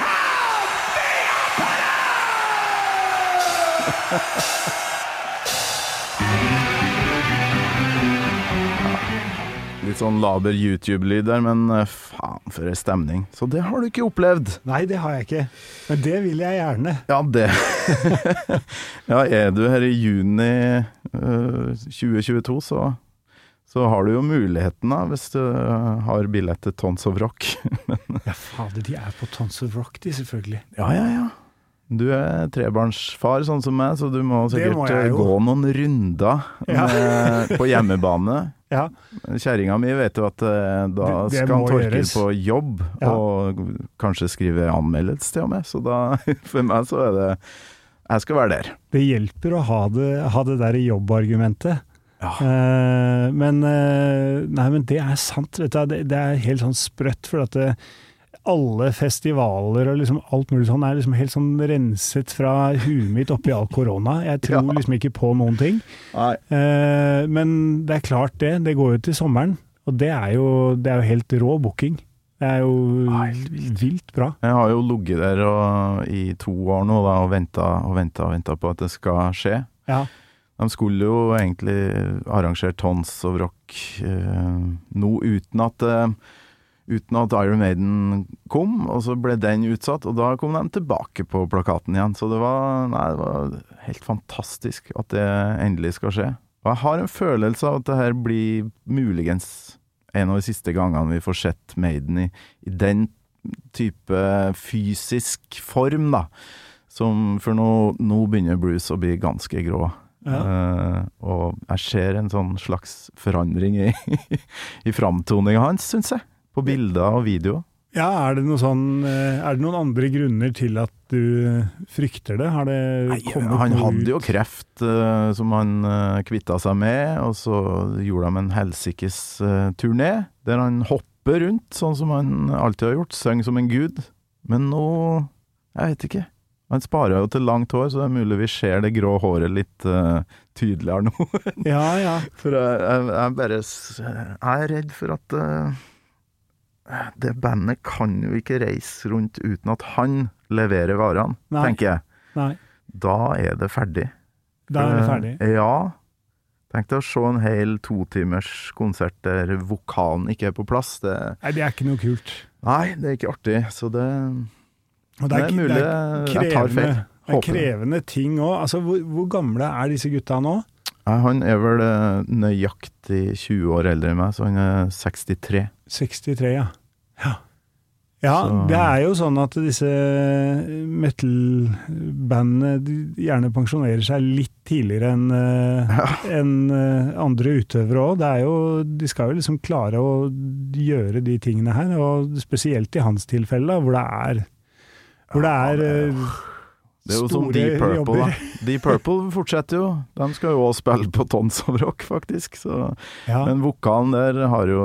the <laughs> Litt sånn laber YouTube-lyd der, men eh, faen for ei stemning. Så det har du ikke opplevd. Nei, det har jeg ikke. Men det vil jeg gjerne. Ja, det <laughs> Ja, er du her i juni uh, 2022, så, så har du jo muligheten, da, hvis du eh, har billett til Tons of Rock. <laughs> Ja, fader, de er på Tons of Rock, de, selvfølgelig. Ja, ja, ja. Du er trebarnsfar, sånn som meg, så du må sikkert må jo. gå noen runder med, på hjemmebane. <laughs> Ja, Kjerringa mi vet jo at eh, da Det- det skal han må Torkil gjøres. på jobb, Ja. og kanskje skrive anmeldelse til og med. Så da, <laughs> for meg så er det Jeg skal være der. det hjelper å ha det, ha det der jobbargumentet. Ja. Eh, men, eh, nei, men det er sant, vet du. Det, det er helt sånn sprøtt, for at det, alle festivaler og liksom alt mulig sånn er liksom helt sånn renset fra huet mitt oppi all korona. Jeg <laughs> tror Ja. liksom ikke på noen ting. Eh, men det er klart det, det går jo til sommeren. Og det er jo, det er jo helt rå booking. Det er jo vilt bra. Jeg har jo ligget der og, i to år nå da, og venta og venta og venta på at det skal skje. Ja. De skulle jo egentlig arrangere Tons of Rock eh, nå uten at eh, Uten at Iron Maiden kom, og så ble den utsatt, og da kom de tilbake på plakaten igjen. Så det var, nei, det var helt fantastisk at det endelig skal skje. Og jeg har en følelse av at det her blir muligens en av de siste gangene vi får sett Maiden i, i den type fysisk form, da. Som, for nå, nå begynner Bruce å bli ganske grå. Eh, og jeg ser en sånn slags forandring i, <laughs> i framtoninga hans, syns jeg. På bilder og video. Ja, er det, sånn, eh, er det noen andre grunner til at du frykter det? Har det Nei, han hadde ut? jo kreft uh, som han uh, kvitta seg med, og så gjorde de en helsikes uh, turné der han hopper rundt, sånn som han alltid har gjort, synger som en gud. Men nå Jeg vet ikke. Han sparer jo til langt hår, så det er mulig vi ser det grå håret litt uh, tydeligere nå. <laughs> Ja, ja. For jeg, jeg, jeg bare Jeg er redd for at eh, det bandet kan jo ikke reise rundt uten at han leverer varene, Nei. tenker jeg. Nei, Da er det ferdig. da er det ferdig. ferdig. Ja. Tenk deg å se en hel totimers konsert der vokalen ikke er på plass. Det, Nei, det er ikke noe kult. nei, det er ikke artig. Så det, Og det er mulig det er jeg tar feil. krevende, det er krevende ting òg. Altså, hvor, hvor gamle er disse gutta nå? Nei, Han er vel eh, nøyaktig 20 år eldre enn meg, så han er 63. 63, ja. Ja, ja Så- det er jo sånn at disse metal-bandene gjerne pensjonerer seg litt tidligere enn ja. enn, eh, andre utøvere òg. De skal jo liksom klare å gjøre de tingene her, og spesielt i hans tilfelle, da, hvor det er hvor det er eh, Det er jo som store Deep Purple, jobber. da. <laughs> Deep Purple fortsetter jo. De skal jo også spille på Tons of Rock, faktisk. Så. Ja. Men vokalen der har jo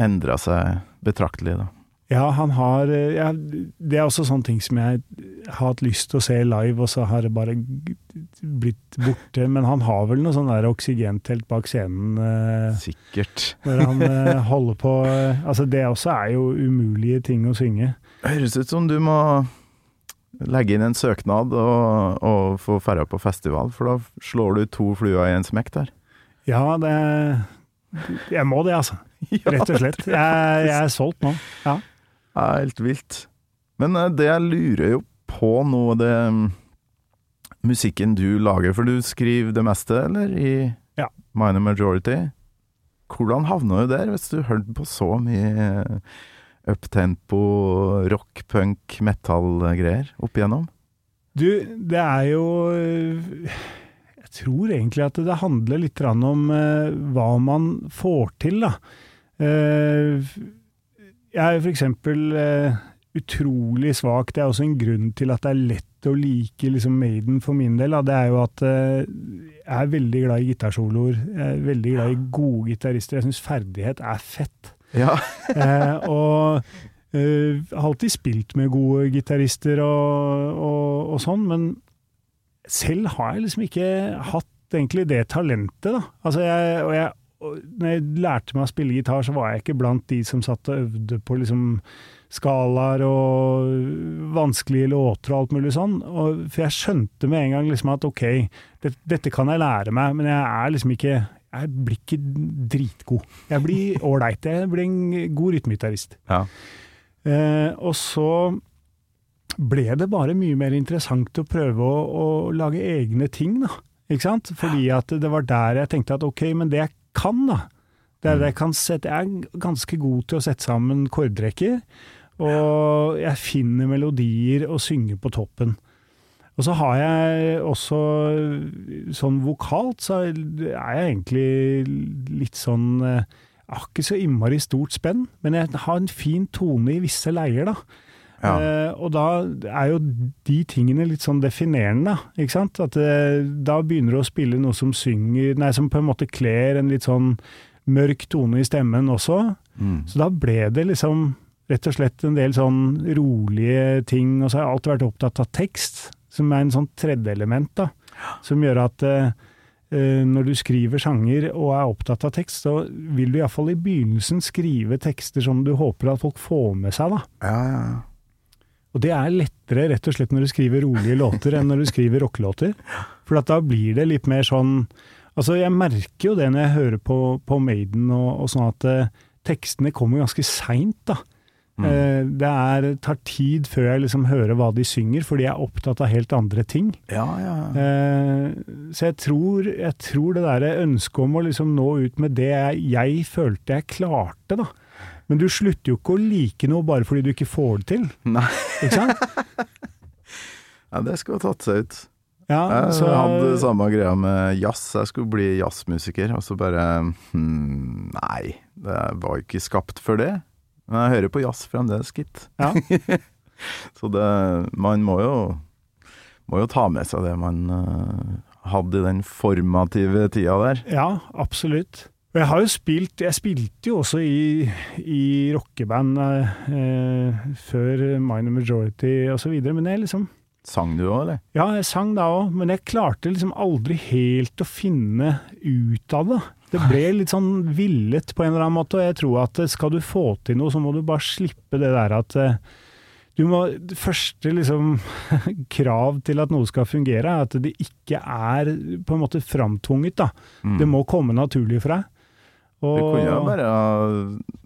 endra seg betraktelig, da. Ja, han har eh, ja, Det er også sånne ting som jeg har hatt lyst til å se live, og så har det bare blitt borte. Men han har vel noe sånn der oksygentelt bak scenen eh, Sikkert. når han eh, holder på eh, Altså, det også er jo umulige ting å synge. Høres ut som du må legge inn en søknad og, og få ferda på festival, for da slår du to fluer i en smekk der. Ja, det Jeg må det, altså. <laughs> Rett og slett. Jeg, jeg er solgt nå. Ja. Det er helt vilt. Men eh, det jeg lurer jo på nå, det mm, musikken du lager, for du skriver det meste, eller? I Ja. Minor Majority. Hvordan havna du der, hvis du hørte på så mye eh, uptempo, rock, punk, metal-greier opp igjennom? Du, det er jo Jeg tror egentlig at det handler litt om hva man får til, da. Eh, jeg er eksempel øh, utrolig svak. Det er også en grunn til at det er lett å like liksom Maiden for min del. Det er jo at øh, jeg er veldig glad i gitarsoloer. Jeg er veldig glad i gode gitarister. Jeg syns ferdighet er fett. Ja. <laughs> Eh, og eh, har alltid spilt med gode gitarister og, og, og sånn, men selv har jeg liksom ikke hatt egentlig det talentet, da. Altså jeg, og jeg, når jeg lærte meg å spille gitar, så var jeg ikke blant de som satt og øvde på liksom skalaer og vanskelige låter og alt mulig sånn. Og, for jeg skjønte med en gang liksom at ok, det, dette kan jeg lære meg, men jeg er liksom ikke Jeg blir ikke dritgod. Jeg blir <laughs> ålreit. Jeg blir en god rytmegitarist. ja. Eh, og så ble det bare mye mer interessant å prøve å, å lage egne ting, da. Ikke sant? Fordi at det var der jeg tenkte at ok, men det jeg kan, da. Det er jeg kan sette Jeg er ganske god til å sette sammen kordrekker. Og jeg finner melodier og synger på toppen. Og så har jeg også sånn vokalt, så er jeg egentlig litt sånn eh, Jeg har ikke så innmari stort spenn, men jeg har en fin tone i visse leier, da. Ja. Eh, og da er jo de tingene litt sånn definerende, ikke sant. At eh, da begynner du å spille noe som synger Nei, som på en måte kler en litt sånn mørk tone i stemmen også. Mm. Så da ble det liksom rett og slett en del sånn rolige ting, og så har jeg alltid vært opptatt av tekst, som er en sånn tredjeelement, da. Som gjør at eh, eh, når du skriver sanger og er opptatt av tekst, så vil du iallfall i begynnelsen skrive tekster som du håper at folk får med seg, da. Ja, ja, ja. Og det er lettere rett og slett når du skriver rolige låter enn når du skriver rockelåter. For at da blir det litt mer sånn Altså, jeg merker jo det når jeg hører på, på Maiden og, og sånn at eh, tekstene kommer ganske seint, da. Eh, det er, tar tid før jeg liksom hører hva de synger, fordi jeg er opptatt av helt andre ting. ja, ja. Eh, så jeg tror, jeg tror det derre ønsket om å liksom nå ut med det jeg, jeg følte jeg klarte, da. Men du slutter jo ikke å like noe bare fordi du ikke får det til, Nei, ikke sant? <laughs> ja, det skulle ha tatt seg ut. Ja, Jeg så, hadde samme greia med jazz. Jeg skulle bli jazzmusiker, og så bare hmm, Nei, det var jo ikke skapt for det. Men jeg hører på jazz fremdeles, gitt. Ja. <laughs> Så det Man må jo må jo ta med seg det man uh, hadde i den formative tida der. Ja, absolutt. Og jeg har jo spilt Jeg spilte jo også i, i rockeband eh, før Minor Majority osv., men jeg liksom Sang du òg, eller? Ja, jeg sang da òg, men jeg klarte liksom aldri helt å finne ut av det. Det ble <laughs> litt sånn villet på en eller annen måte, og jeg tror at skal du få til noe, så må du bare slippe det der at eh, du må, første liksom <laughs> krav til at noe skal fungere, er at det ikke er på en måte framtvunget. da. Det må komme naturlig for deg. Du kunne jo bare ha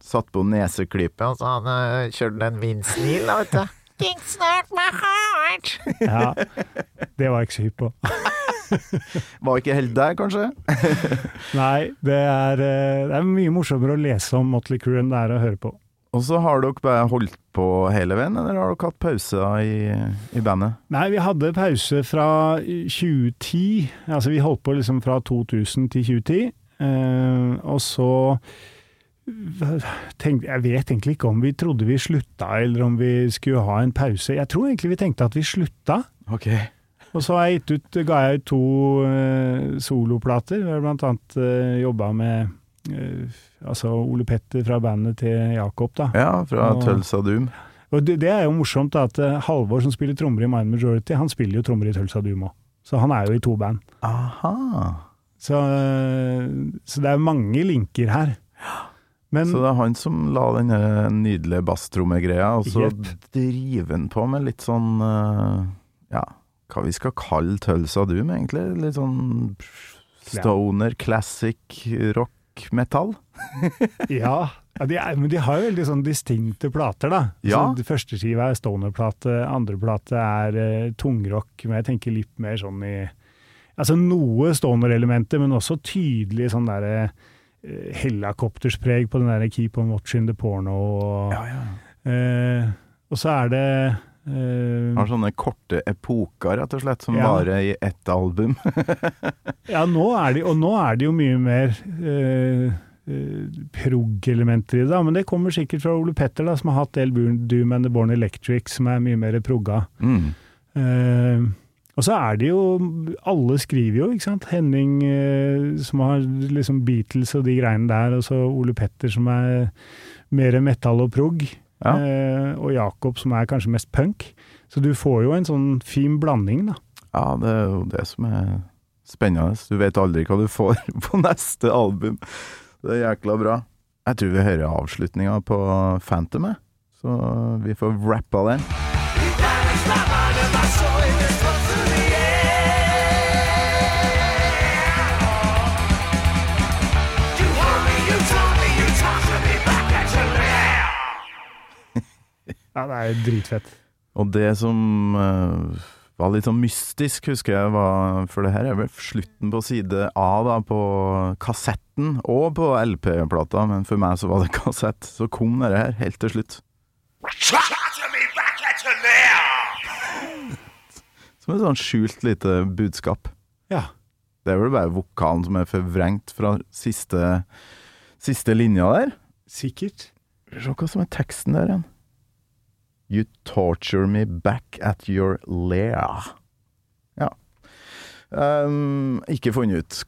satt på neseklippet. Og så han kjørt kjørte den Vince-Neil, da, vet du. <laughs> Kickstart my heart! <laughs> ja, det var jeg ikke så hypp på. <laughs> Var ikke helt der, kanskje? Nei, det er, eh, det er mye morsommere å lese om Motley Crue enn det er å høre på. Og så har dere bare holdt på hele veien, eller har dere hatt pauser i, i bandet? Nei, vi hadde pause fra 2010. Altså, vi holdt på liksom fra 2000 til 2010. Eh, og så tenkte Jeg vet egentlig ikke om vi trodde vi slutta, eller om vi skulle ha en pause. Jeg tror egentlig vi tenkte at vi slutta. Ok. Og så har jeg ut, ga jeg ut to uh, soloplater. Vi har blant annet uh, jobba med uh, altså Ole Petter fra bandet til Jakob, da. Ja, fra Og- Tulsa Doom. Og det, det er jo morsomt da, at eh, Halvor som spiller trommer i Mind Majority, han spiller jo trommer i Tulsa Doom òg. Så han er jo i to band. Aha. Så, eh, så det er mange linker her. Men Så det er han som la den nydelige basstrommegreia, og så driver han på med litt sånn eh, Ja, hva vi skal kalle Tulsa Doom, egentlig? Litt sånn stoner, classic rock, metal? <laughs> ja, de er, men de har jo veldig sånn distinkte plater, da. Ja. Så det første skiva er stoner-plate, andre plate er uh, tungrock, men jeg tenker litt mer sånn i Altså noe stoner-elementer, men også tydelig sånn derre eh, helikopterspreg på den der Keep on watching the porno. Og, eh, og så er det eh, Har sånne korte epoker, rett og slett, som Ja. varer i ett album. <laughs> Ja, nå er de, og nå er det jo mye mer eh, eh, prog-elementer i det, da. men det kommer sikkert fra Ole Petter, da, som har hatt El Doom and the Born Electric, som er mye mer progga. Mm. Eh, og så er det jo Alle skriver jo, ikke sant. Henning eh, som har liksom Beatles og de greiene der, og så Ole Petter som er mer metal og prog. Ja. Eh, og Jakob som er kanskje mest punk. Så du får jo en sånn fin blanding, da. Ja, det er jo det som er spennende. Du vet aldri hva du får <laughs> på neste album. Det er jækla bra. Jeg tror vi hører avslutninga på Phantom, så vi får rappa den. Ja, det er dritfett. Og det som uh, var litt sånn mystisk, husker jeg, var For det her er vel slutten på side A da, på kassetten, og på LP-plata, men for meg så var det <laughs> kassett. Så kom dette her helt til slutt. Som et sånn skjult lite budskap. Ja. Det er vel bare vokalen som er forvrengt fra siste, siste linja der. Sikkert. Se hva som er teksten der igjen. You torture me back at your lair. Ja. Um, ikke funnet ut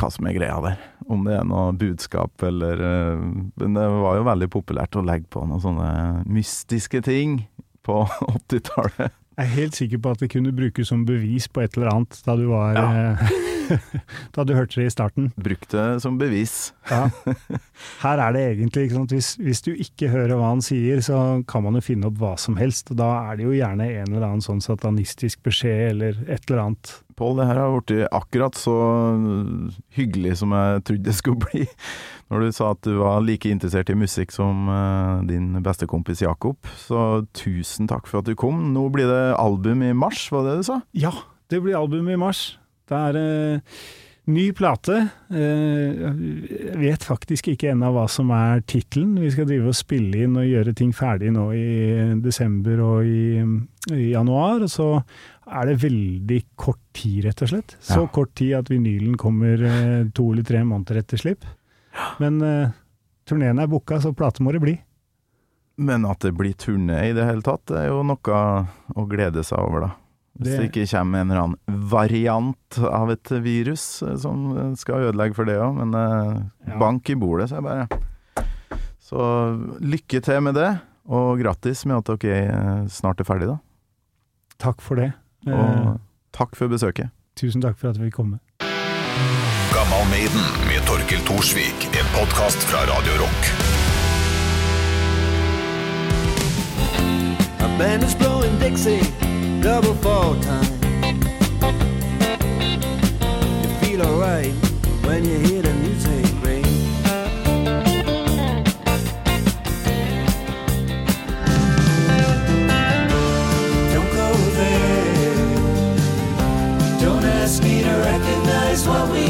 hva som er greia der. Om det er noe budskap eller uh, Men det var jo veldig populært å legge på noen sånne mystiske ting på <laughs> 80-tallet. Jeg er helt sikker på at det kunne brukes som bevis på et eller annet da du var ja. <laughs> Da du hørte det i starten. Brukt det som bevis. Ja. <laughs> Her er det egentlig? Hvis, hvis du ikke hører hva han sier, så kan man jo finne opp hva som helst. og Da er det jo gjerne en eller annen sånn satanistisk beskjed eller et eller annet. Pål, det her har blitt akkurat så hyggelig som jeg trodde det skulle bli. Når du sa at du var like interessert i musikk som eh, din beste kompis Jakob. Så tusen takk for at du kom. Nå blir det album i mars, var det du sa? Ja, det blir album i mars. Det er eh, ny plate. Eh, jeg vet faktisk ikke ennå hva som er tittelen. Vi skal drive og spille inn og gjøre ting ferdig nå i desember og i, i januar. Og så er det veldig kort tid, rett og slett. Så Ja. kort tid at vinylen kommer eh, to eller tre måneder etter slipp. Men uh, turneen er booka, så plate må det bli. Men at det blir turné i det hele tatt, det er jo noe å glede seg over, da. Hvis det ikke kommer en eller annen variant av et virus eh, som skal ødelegge for det òg, men eh, Ja. bank i bordet, sier jeg bare. Så lykke til med det, og grattis med at dere eh, snart er ferdig, da. Takk for det. Eh, Og takk for besøket. tusen takk for at vi fikk komme. Gammal Maiden med Torkel Thorsvik, en podkast fra Radio Rock. A band is blowing Dixie, double fall time. You feel alright when you hear the music ring. Don't go there. Don't ask me to recognize what we